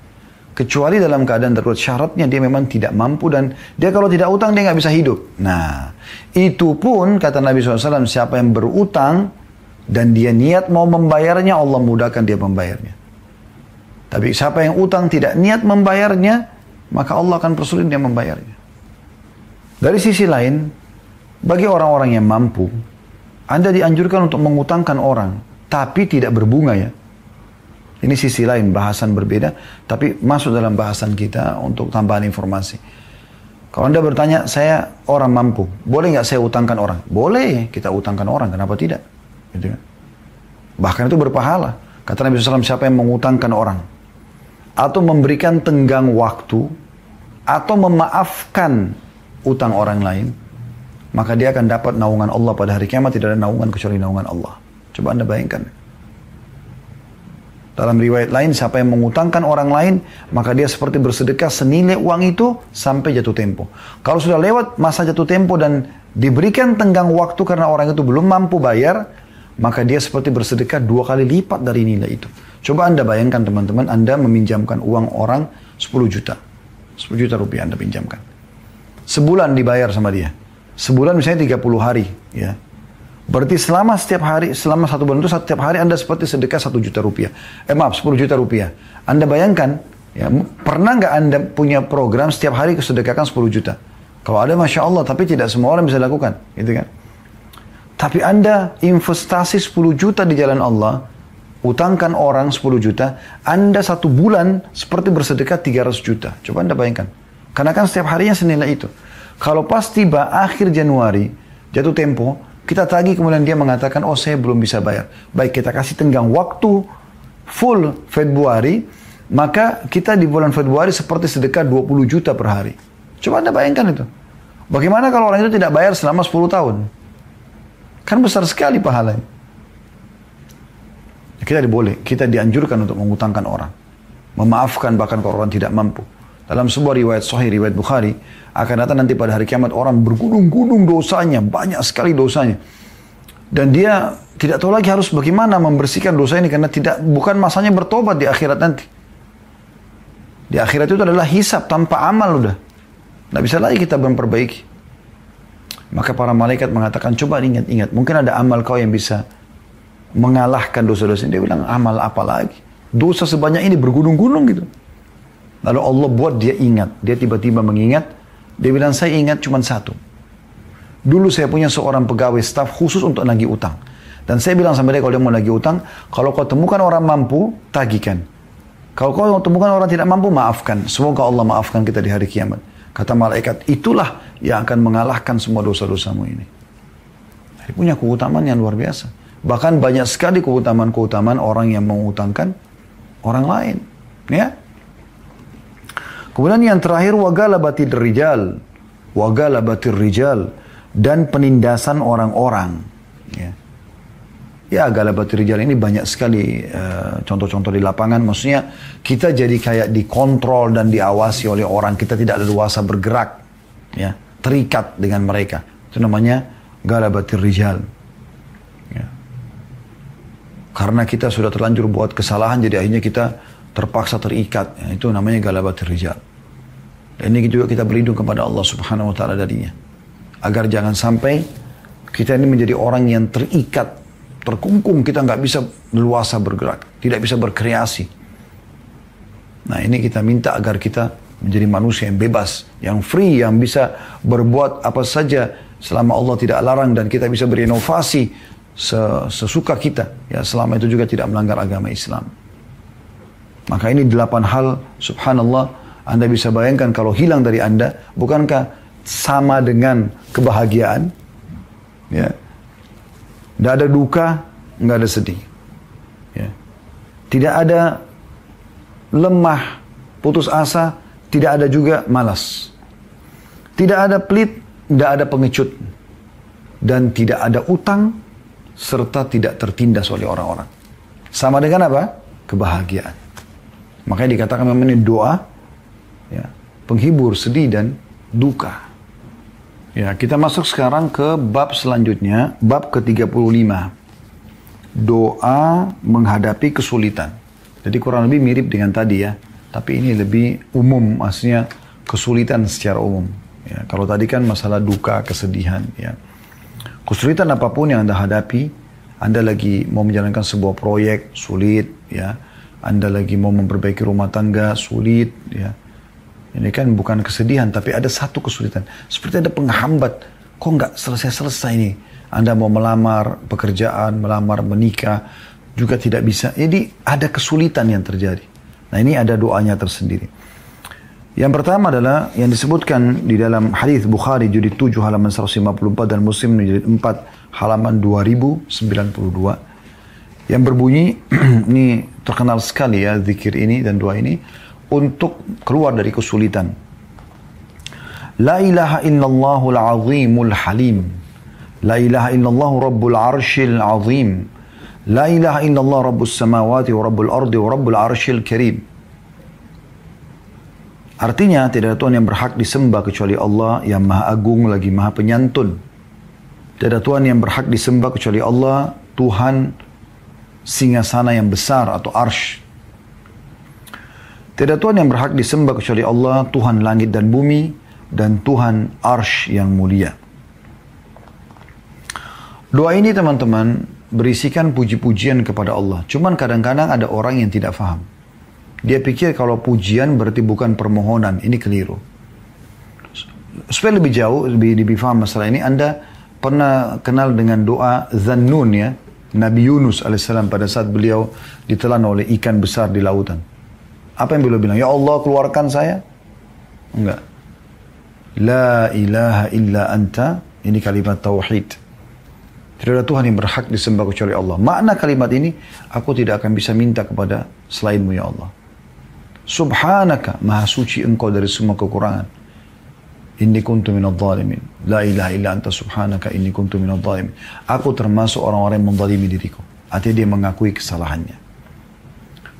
Kecuali dalam keadaan darurat syaratnya dia memang tidak mampu dan dia kalau tidak utang dia nggak bisa hidup. Nah, itu pun kata Nabi SAW siapa yang berutang dan dia niat mau membayarnya Allah mudahkan dia membayarnya. Tapi siapa yang utang tidak niat membayarnya maka Allah akan persulit dia membayarnya. Dari sisi lain, bagi orang-orang yang mampu, Anda dianjurkan untuk mengutangkan orang, tapi tidak berbunga ya. Ini sisi lain, bahasan berbeda, tapi masuk dalam bahasan kita untuk tambahan informasi. Kalau Anda bertanya, saya orang mampu, boleh nggak saya utangkan orang? Boleh, kita utangkan orang, kenapa tidak? Gitu kan? Bahkan itu berpahala. Kata Nabi SAW, siapa yang mengutangkan orang? Atau memberikan tenggang waktu, atau memaafkan utang orang lain, maka dia akan dapat naungan Allah pada hari kiamat tidak ada naungan kecuali naungan Allah. Coba Anda bayangkan. Dalam riwayat lain, siapa yang mengutangkan orang lain, maka dia seperti bersedekah senilai uang itu sampai jatuh tempo. Kalau sudah lewat masa jatuh tempo dan diberikan tenggang waktu karena orang itu belum mampu bayar, maka dia seperti bersedekah dua kali lipat dari nilai itu. Coba Anda bayangkan teman-teman, Anda meminjamkan uang orang 10 juta. 10 juta rupiah Anda pinjamkan. Sebulan dibayar sama dia. Sebulan misalnya 30 hari. ya. Berarti selama setiap hari, selama satu bulan itu setiap hari Anda seperti sedekah satu juta rupiah. Eh maaf, 10 juta rupiah. Anda bayangkan, ya, pernah nggak Anda punya program setiap hari kesedekahkan 10 juta? Kalau ada Masya Allah, tapi tidak semua orang bisa lakukan. Gitu kan? Tapi Anda investasi 10 juta di jalan Allah, utangkan orang 10 juta, Anda satu bulan seperti bersedekah 300 juta. Coba Anda bayangkan. Karena kan setiap harinya senilai itu. Kalau pas tiba akhir Januari, jatuh tempo, kita tagih kemudian dia mengatakan, oh saya belum bisa bayar. Baik kita kasih tenggang waktu full Februari, Maka kita di bulan Februari seperti sedekah 20 juta per hari. Coba Anda bayangkan itu. Bagaimana kalau orang itu tidak bayar selama 10 tahun? Kan besar sekali pahalanya. Kita boleh, kita dianjurkan untuk mengutangkan orang. Memaafkan bahkan kalau orang tidak mampu. Dalam sebuah riwayat sahih, riwayat Bukhari, akan datang nanti pada hari kiamat orang bergunung-gunung dosanya, banyak sekali dosanya. Dan dia tidak tahu lagi harus bagaimana membersihkan dosa ini karena tidak bukan masanya bertobat di akhirat nanti. Di akhirat itu adalah hisap tanpa amal udah. Tidak bisa lagi kita memperbaiki. Maka para malaikat mengatakan, coba ingat-ingat, mungkin ada amal kau yang bisa mengalahkan dosa-dosa. Dia bilang, amal apa lagi? Dosa sebanyak ini bergunung-gunung gitu. Lalu Allah buat dia ingat. Dia tiba-tiba mengingat. Dia bilang, saya ingat cuma satu. Dulu saya punya seorang pegawai staf khusus untuk nagih utang. Dan saya bilang sama dia kalau dia mau nagih utang, kalau kau temukan orang mampu, tagihkan. Kalau kau temukan orang tidak mampu, maafkan. Semoga Allah maafkan kita di hari kiamat. Kata malaikat, itulah yang akan mengalahkan semua dosa-dosamu ini. Dia punya keutamaan yang luar biasa. Bahkan banyak sekali keutamaan-keutamaan orang yang mengutangkan orang lain. Ya. Kemudian yang terakhir, wagala batir rijal. Wagala batir rijal. Dan penindasan orang-orang. Ya. Ya Galabatul Rijal ini banyak sekali eh, contoh-contoh uh, di lapangan. Maksudnya kita jadi kayak dikontrol dan diawasi oleh orang. Kita tidak leluasa bergerak. ya Terikat dengan mereka. Itu namanya Galabatul Rijal. Ya. Karena kita sudah terlanjur buat kesalahan jadi akhirnya kita terpaksa terikat. Ya, itu namanya Galabatul Rijal. Dan ini juga kita berlindung kepada Allah subhanahu wa ta'ala darinya. Agar jangan sampai kita ini menjadi orang yang terikat terkungkung, kita nggak bisa luasa bergerak, tidak bisa berkreasi. Nah ini kita minta agar kita menjadi manusia yang bebas, yang free, yang bisa berbuat apa saja selama Allah tidak larang dan kita bisa berinovasi sesuka kita. Ya selama itu juga tidak melanggar agama Islam. Maka ini delapan hal, subhanallah, Anda bisa bayangkan kalau hilang dari Anda, bukankah sama dengan kebahagiaan? Ya, tidak ada duka, nggak ada sedih. Ya. Tidak ada lemah, putus asa, tidak ada juga malas. Tidak ada pelit, tidak ada pengecut. Dan tidak ada utang, serta tidak tertindas oleh orang-orang. Sama dengan apa? Kebahagiaan. Makanya dikatakan memang ini doa, ya, penghibur sedih dan duka. Ya, kita masuk sekarang ke bab selanjutnya, bab ke-35. Doa menghadapi kesulitan. Jadi kurang lebih mirip dengan tadi ya, tapi ini lebih umum, maksudnya kesulitan secara umum. Ya, kalau tadi kan masalah duka, kesedihan ya. Kesulitan apa pun yang Anda hadapi, Anda lagi mau menjalankan sebuah proyek sulit ya. Anda lagi mau memperbaiki rumah tangga sulit ya ini kan bukan kesedihan, tapi ada satu kesulitan. Seperti ada penghambat. Kok nggak selesai-selesai ini? Anda mau melamar pekerjaan, melamar menikah, juga tidak bisa. Jadi ada kesulitan yang terjadi. Nah ini ada doanya tersendiri. Yang pertama adalah yang disebutkan di dalam hadis Bukhari judul 7 halaman 154 dan Muslim judul 4 halaman 2092 yang berbunyi ini terkenal sekali ya zikir ini dan doa ini untuk keluar dari kesulitan. La ilaha illallahul azimul halim. La ilaha illallah rabbul arshil azim. La ilaha illallah rabbus samawati wa rabbul ardi wa rabbul arshil karim. Artinya tidak ada Tuhan yang berhak disembah kecuali Allah yang maha agung lagi maha penyantun. Tidak ada Tuhan yang berhak disembah kecuali Allah, Tuhan singasana yang besar atau arsh tidak Tuhan yang berhak disembah kecuali Allah, Tuhan langit dan bumi, dan Tuhan arsh yang mulia. Doa ini teman-teman berisikan puji-pujian kepada Allah. Cuman kadang-kadang ada orang yang tidak faham. Dia pikir kalau pujian berarti bukan permohonan. Ini keliru. Supaya lebih jauh, lebih, lebih faham masalah ini, Anda pernah kenal dengan doa Zannun ya. Nabi Yunus alaihissalam pada saat beliau ditelan oleh ikan besar di lautan. Apa yang beliau bilang? Ya Allah keluarkan saya? Enggak. La ilaha illa anta. Ini kalimat tauhid. Tidak ada Tuhan yang berhak disembah kecuali Allah. Makna kalimat ini, aku tidak akan bisa minta kepada selainmu ya Allah. Subhanaka, maha suci engkau dari semua kekurangan. Inni kuntu minal zalimin. La ilaha illa anta subhanaka inni kuntu minal zalimin. Aku termasuk orang-orang yang menzalimi diriku. Artinya dia mengakui kesalahannya.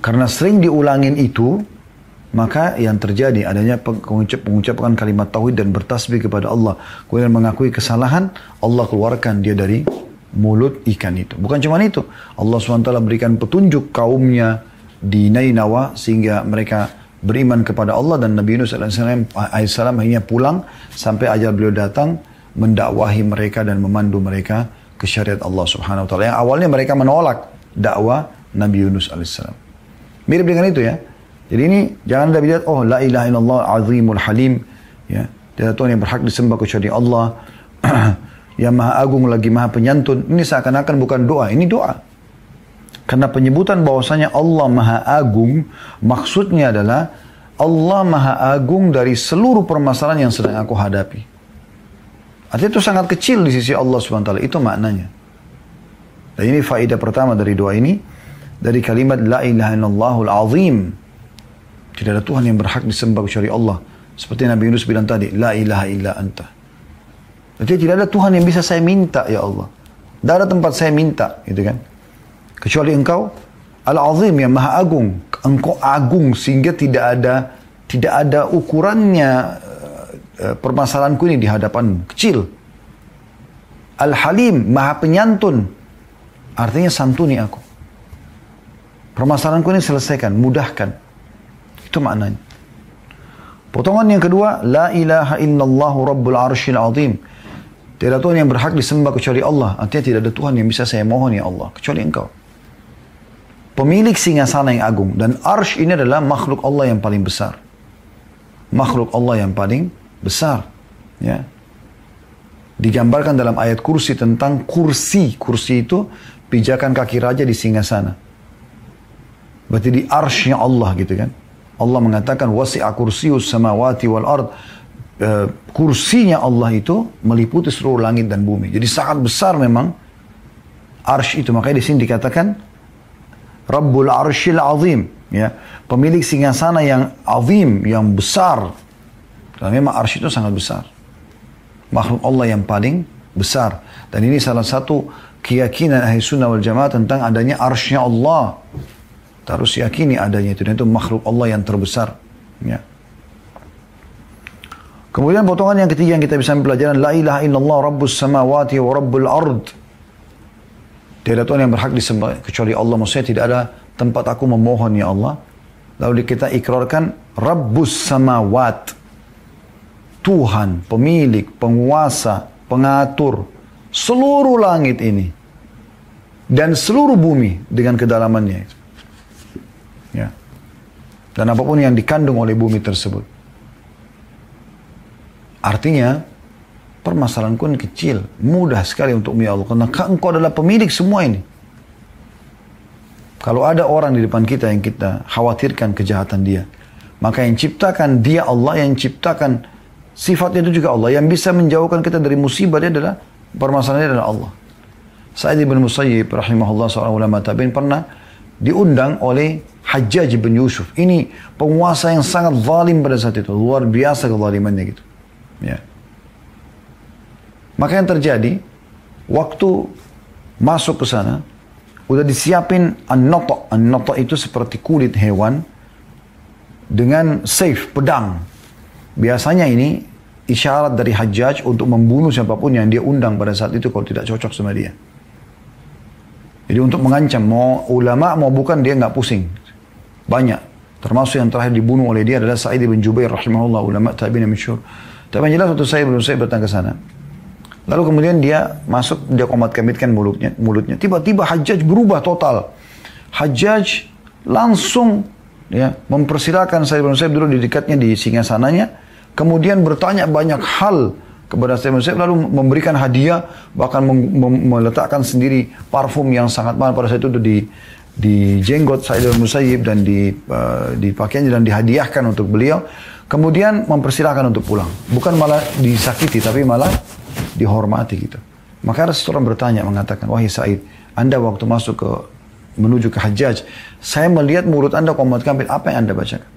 Karena sering diulangin itu, maka yang terjadi adanya pengucap, pengucapan kalimat tauhid dan bertasbih kepada Allah. Kemudian mengakui kesalahan, Allah keluarkan dia dari mulut ikan itu. Bukan cuma itu. Allah SWT berikan petunjuk kaumnya di Nainawa sehingga mereka beriman kepada Allah dan Nabi Yunus AS akhirnya pulang sampai ajal beliau datang mendakwahi mereka dan memandu mereka ke syariat Allah Subhanahu wa taala. Yang awalnya mereka menolak dakwah Nabi Yunus AS. Mirip dengan itu ya. Jadi ini jangan Anda lihat oh la ilaha illallah azimul halim ya. Tidak Tuhan yang berhak disembah kecuali Allah. yang maha agung lagi maha penyantun. Ini seakan-akan bukan doa, ini doa. Karena penyebutan bahwasanya Allah Maha Agung maksudnya adalah Allah Maha Agung dari seluruh permasalahan yang sedang aku hadapi. Artinya itu sangat kecil di sisi Allah SWT. Itu maknanya. Dan ini faedah pertama dari doa ini. Dari kalimat La ilaha illallahul azim. Tidak ada Tuhan yang berhak disembah kecuali Allah. Seperti Nabi Yunus bilang tadi. La ilaha illa anta. Jadi tidak ada Tuhan yang bisa saya minta ya Allah. Tidak ada tempat saya minta. Gitu kan. Kecuali engkau Al-Azim yang Maha Agung. Engkau agung sehingga tidak ada tidak ada ukurannya uh, permasalahanku ini di hadapanmu. Kecil. Al-Halim, Maha Penyantun. Artinya santuni aku. Permasalahanku ini selesaikan, mudahkan. Itu maknanya. Potongan yang kedua, La ilaha illallah rabbul arshil azim. Tidak Tuhan yang berhak disembah kecuali Allah. Artinya tidak ada Tuhan yang bisa saya mohon ya Allah. Kecuali engkau pemilik singgasana yang agung. Dan arsh ini adalah makhluk Allah yang paling besar. Makhluk Allah yang paling besar. Ya. Digambarkan dalam ayat kursi tentang kursi. Kursi itu pijakan kaki raja di singgasana. Berarti di arshnya Allah gitu kan. Allah mengatakan wasi'a kursius samawati wal ard. Uh, kursinya Allah itu meliputi seluruh langit dan bumi. Jadi sangat besar memang arsh itu. Makanya di sini dikatakan Rabbul Arshil Azim, ya. Pemilik singgasana yang azim, yang besar. Dan memang arsy itu sangat besar. Makhluk Allah yang paling besar. Dan ini salah satu keyakinan ahli sunnah wal jamaah tentang adanya arsy Allah. Harus yakini adanya itu. Dan itu makhluk Allah yang terbesar. Ya. Kemudian potongan yang ketiga yang kita bisa pelajaran. La ilaha illallah rabbus samawati wa rabbul ard. Tiada Tuhan yang berhak disembah kecuali Allah. Maksudnya tidak ada tempat aku memohon ya Allah. Lalu kita ikrarkan Rabbus samawat. Tuhan, pemilik, penguasa, pengatur seluruh langit ini dan seluruh bumi dengan kedalamannya. Dan apa pun yang dikandung oleh bumi tersebut. Artinya permasalahanku ini kecil, mudah sekali untuk ya Allah. Karena engkau adalah pemilik semua ini. Kalau ada orang di depan kita yang kita khawatirkan kejahatan dia, maka yang ciptakan dia Allah, yang ciptakan sifatnya itu juga Allah. Yang bisa menjauhkan kita dari musibah dia adalah permasalahannya adalah Allah. Sa'id bin Musayyib rahimahullah seorang ulama tabi'in pernah diundang oleh Hajjaj bin Yusuf. Ini penguasa yang sangat zalim pada saat itu. Luar biasa kezalimannya gitu. Ya. Maka yang terjadi, waktu masuk ke sana, udah disiapin an-noto. An-noto itu seperti kulit hewan dengan safe, pedang. Biasanya ini isyarat dari hajjaj untuk membunuh siapa pun yang dia undang pada saat itu kalau tidak cocok sama dia. Jadi untuk mengancam, mau ulama mau bukan dia nggak pusing. Banyak. Termasuk yang terakhir dibunuh oleh dia adalah Sa'id bin Jubair rahimahullah, ulama tabi'in masyhur. Tapi yang jelas waktu saya belum saya datang ke sana. Lalu kemudian dia masuk, dia komat kemitkan mulutnya. mulutnya. Tiba-tiba Hajjaj berubah total. Hajjaj langsung ya mempersilahkan saya bin Saib dulu di dekatnya di singa sananya. Kemudian bertanya banyak hal kepada bin Saib lalu memberikan hadiah bahkan meletakkan sendiri parfum yang sangat mahal pada saat itu di di jenggot Said Musayyib dan di uh, di pakaiannya dan dihadiahkan untuk beliau. Kemudian mempersilahkan untuk pulang. Bukan malah disakiti tapi malah dihormati gitu. Maka ada seseorang bertanya mengatakan, wahai Said, anda waktu masuk ke menuju ke Hajjaj, saya melihat mulut anda komat kampit, apa yang anda bacakan?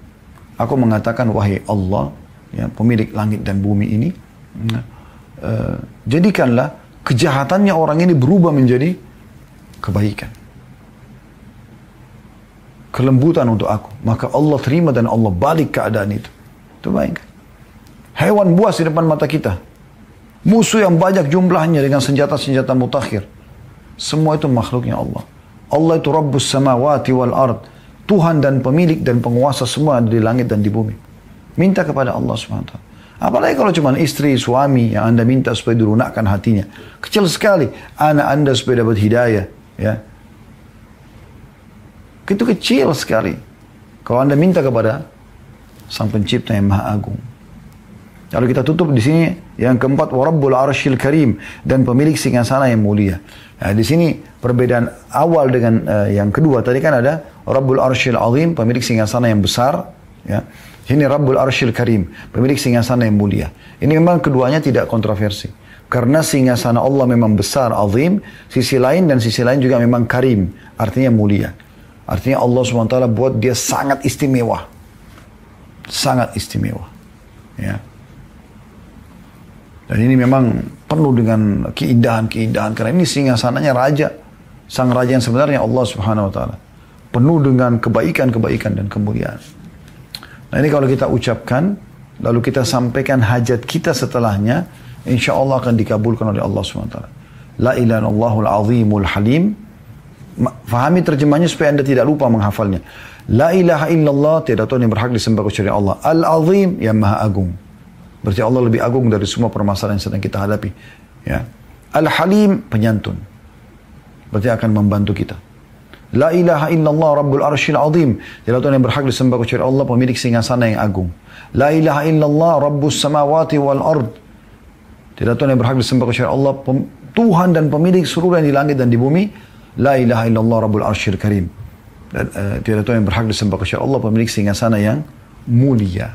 Aku mengatakan, wahai Allah, ya, pemilik langit dan bumi ini, uh, jadikanlah kejahatannya orang ini berubah menjadi kebaikan. Kelembutan untuk aku. Maka Allah terima dan Allah balik keadaan itu. Itu baik. Hewan buas di depan mata kita. Musuh yang banyak jumlahnya dengan senjata-senjata mutakhir. Semua itu makhluknya Allah. Allah itu Rabbus samawati wal ard. Tuhan dan pemilik dan penguasa semua di langit dan di bumi. Minta kepada Allah SWT. Apalagi kalau cuma istri, suami yang anda minta supaya dirunakkan hatinya. Kecil sekali. Anak anda supaya dapat hidayah. Ya. Itu kecil sekali. Kalau anda minta kepada sang pencipta yang maha agung. Lalu kita tutup di sini yang keempat warabbul arshil karim dan pemilik singgasana yang mulia. Nah, di sini perbedaan awal dengan uh, yang kedua tadi kan ada rabbul arshil azim pemilik singgasana yang besar ya. Ini rabbul arshil karim pemilik singgasana yang mulia. Ini memang keduanya tidak kontroversi. Karena singgasana Allah memang besar, azim, sisi lain dan sisi lain juga memang karim, artinya mulia. Artinya Allah SWT buat dia sangat istimewa. Sangat istimewa. Ya. Dan ini memang penuh dengan keindahan-keindahan. Karena ini singgasananya raja. Sang raja yang sebenarnya Allah subhanahu wa ta'ala. Penuh dengan kebaikan-kebaikan dan kemuliaan. Nah ini kalau kita ucapkan, lalu kita sampaikan hajat kita setelahnya, insya Allah akan dikabulkan oleh Allah ta'ala. La ilaha illallahul azimul halim. Fahami terjemahnya supaya anda tidak lupa menghafalnya. La ilaha illallah, tidak Tuhan yang berhak disembah kecuali Allah. Al-azim, yang maha agung. Berarti Allah lebih agung dari semua permasalahan yang sedang kita hadapi. Ya. Al-Halim penyantun. Berarti akan membantu kita. La ilaha illallah rabbul arshil azim. Tidak Tuhan yang berhak disembah kecuali Allah pemilik singgasana yang agung. La ilaha illallah rabbus samawati wal ard. Tidak Tuhan yang berhak disembah kecuali Allah Tuhan dan pemilik seluruh yang di langit dan di bumi. La ilaha illallah rabbul arshil karim. Dan, uh, tidak Tuhan yang berhak disembah kecuali Allah pemilik singgasana yang mulia.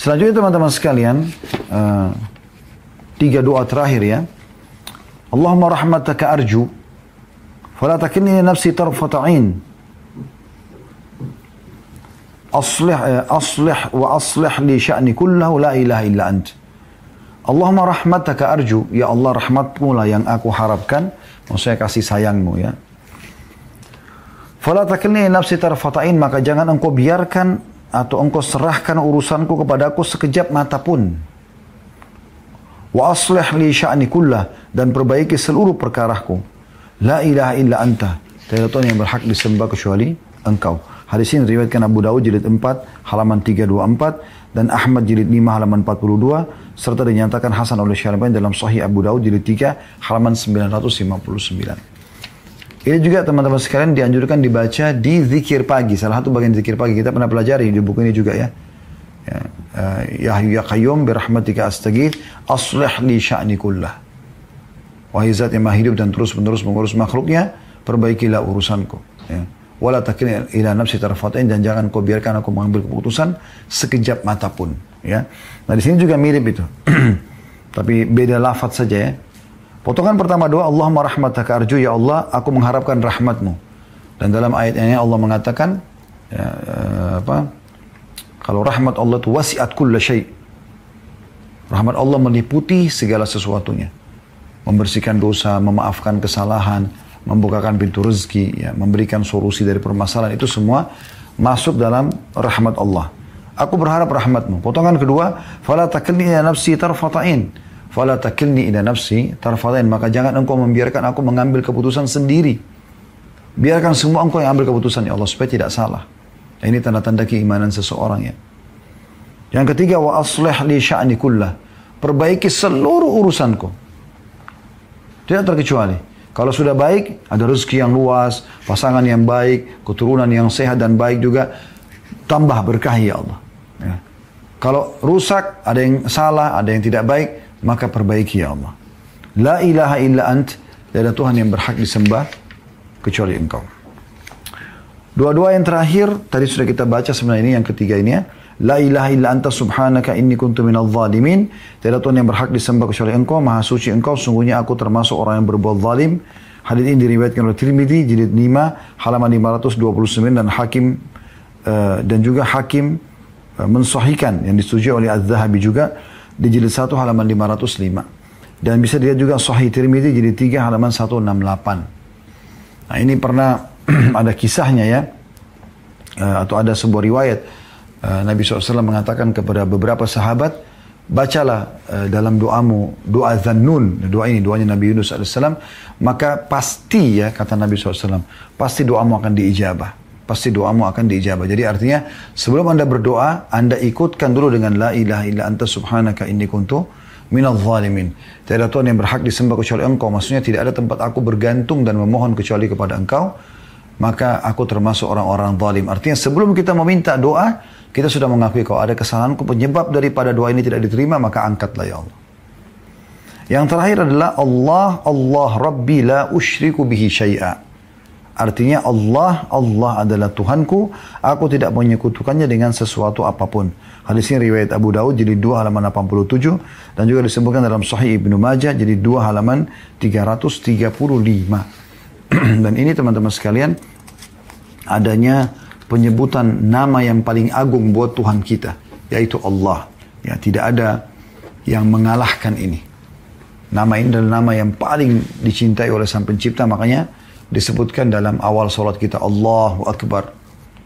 Selanjutnya teman-teman sekalian, uh, tiga doa terakhir ya. Allahumma rahmataka arju, fala takinni nafsi tarfata'in. Aslih, uh, aslih wa aslih li sya'ni kullahu la ilaha illa ant. Allahumma rahmataka arju, ya Allah rahmatmu lah yang aku harapkan, maksudnya kasih sayangmu ya. Fala takilni nafsi tarfata'in, maka jangan engkau biarkan atau engkau serahkan urusanku kepadaku sekejap mata pun. Wa aslih li sya'ni kullah dan perbaiki seluruh perkaraku. La ilaha illa anta. Tidak Tuhan yang berhak disembah kecuali engkau. Hadis ini riwayatkan Abu Dawud jilid 4 halaman 324 dan Ahmad jilid 5 halaman 42 serta dinyatakan Hasan oleh Syarabani dalam Sahih Abu Dawud jilid 3 halaman 959. Ini juga teman-teman sekalian dianjurkan dibaca di zikir pagi. Salah satu bagian zikir pagi kita pernah pelajari di buku ini juga ya. Ya, uh, ya ya qayyum birahmatika astaghith aslih li sya'ni kullah. Wahai zat yang hidup dan terus-menerus mengurus makhluknya, perbaikilah urusanku. Ya. Wala takil ila nafsi tarfatain dan jangan kau biarkan aku mengambil keputusan sekejap mata pun. Ya. Nah di sini juga mirip itu. Tapi beda lafaz saja ya. Potongan pertama doa, Allahumma rahmataka arju, ya Allah, aku mengharapkan rahmatmu. Dan dalam ayat ini Allah mengatakan, ya, eh, apa? Kalau rahmat Allah itu wasiat kulla syai. Rahmat Allah meliputi segala sesuatunya. Membersihkan dosa, memaafkan kesalahan, membukakan pintu rezeki, ya, memberikan solusi dari permasalahan itu semua masuk dalam rahmat Allah. Aku berharap rahmatmu. Potongan kedua, fala takilni nafsi tarfata'in Fala takilni ila nafsi tarfadain. Maka jangan engkau membiarkan aku mengambil keputusan sendiri. Biarkan semua engkau yang ambil keputusan ya Allah supaya tidak salah. Dan ini tanda-tanda keimanan seseorang ya. Yang ketiga wa aslih li sya'ni kullah. Perbaiki seluruh urusanku. Tidak terkecuali. Kalau sudah baik, ada rezeki yang luas, pasangan yang baik, keturunan yang sehat dan baik juga, tambah berkah ya Allah. Ya. Kalau rusak, ada yang salah, ada yang tidak baik, maka perbaiki ya Allah. La ilaha illa ant, tidak ada Tuhan yang berhak disembah kecuali engkau. Dua-dua yang terakhir, tadi sudah kita baca sebenarnya ini yang ketiga ini ya. La ilaha illa anta subhanaka inni kuntu minal zalimin. Tidak Tuhan yang berhak disembah kecuali engkau, maha suci engkau, sungguhnya aku termasuk orang yang berbuat zalim. Hadis ini diriwayatkan oleh Tirmidzi jilid 5 halaman 529 dan Hakim uh, dan juga Hakim uh, mensahihkan yang disetujui oleh Az-Zahabi juga di jilid 1 halaman 505. Dan bisa dilihat juga Sahih Tirmidzi jilid 3 halaman 168. Nah, ini pernah ada kisahnya ya uh, atau ada sebuah riwayat uh, Nabi SAW mengatakan kepada beberapa sahabat bacalah uh, dalam doamu doa Zannun. Doa ini doanya Nabi Yunus alaihissalam maka pasti ya kata Nabi SAW pasti doamu akan diijabah. Pasti doamu akan diijabah. Jadi artinya sebelum anda berdoa anda ikutkan dulu dengan la ilaha illa anta subhanaka inni kuntu minal zalimin. Tidak ada Tuhan yang berhak disembah kecuali engkau. Maksudnya tidak ada tempat aku bergantung dan memohon kecuali kepada engkau. Maka aku termasuk orang-orang zalim. Artinya sebelum kita meminta doa kita sudah mengakui kalau ada kesalahanku penyebab daripada doa ini tidak diterima, maka angkatlah ya Allah. Yang terakhir adalah Allah, Allah Rabbi la usyriku bihi syai'a. Artinya Allah, Allah adalah Tuhanku, aku tidak menyekutukannya dengan sesuatu apa pun. Hadis ini riwayat Abu Daud jadi 2 halaman 87 dan juga disebutkan dalam Sahih Ibnu Majah jadi 2 halaman 335. dan ini teman-teman sekalian adanya penyebutan nama yang paling agung buat Tuhan kita, yaitu Allah. Ya, tidak ada yang mengalahkan ini. Nama ini adalah nama yang paling dicintai oleh Sang Pencipta, makanya disebutkan dalam awal salat kita Allahu Akbar.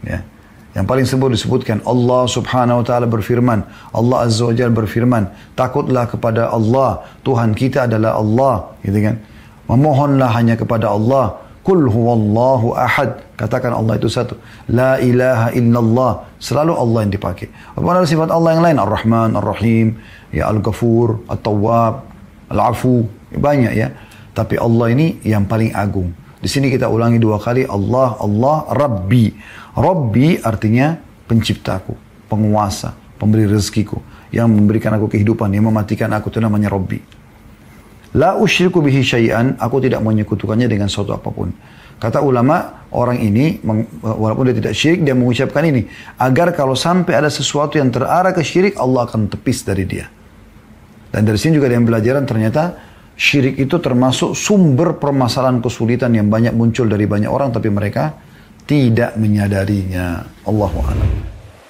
Ya. Yang paling sebut disebutkan Allah subhanahu wa ta'ala berfirman. Allah azza wa jalla berfirman. Takutlah kepada Allah. Tuhan kita adalah Allah. Gitu kan. Memohonlah hanya kepada Allah. Kul huwallahu ahad. Katakan Allah itu satu. La ilaha illallah. Selalu Allah yang dipakai. Apakah ada sifat Allah yang lain? Ar-Rahman, Ar-Rahim, ya Al-Ghafur, At-Tawwab, Al-Afu. Banyak ya. Tapi Allah ini yang paling agung. Di sini kita ulangi dua kali. Allah, Allah, Rabbi. Rabbi artinya penciptaku, penguasa, pemberi rezekiku. Yang memberikan aku kehidupan, yang mematikan aku. Itu namanya Rabbi. La usyriku bihi syai'an, aku tidak menyekutukannya dengan suatu apa pun. Kata ulama, orang ini, walaupun dia tidak syirik, dia mengucapkan ini. Agar kalau sampai ada sesuatu yang terarah ke syirik, Allah akan tepis dari dia. Dan dari sini juga ada yang pelajaran ternyata syirik itu termasuk sumber permasalahan kesulitan yang banyak muncul dari banyak orang, tapi mereka tidak menyadarinya. Allahu a'lam.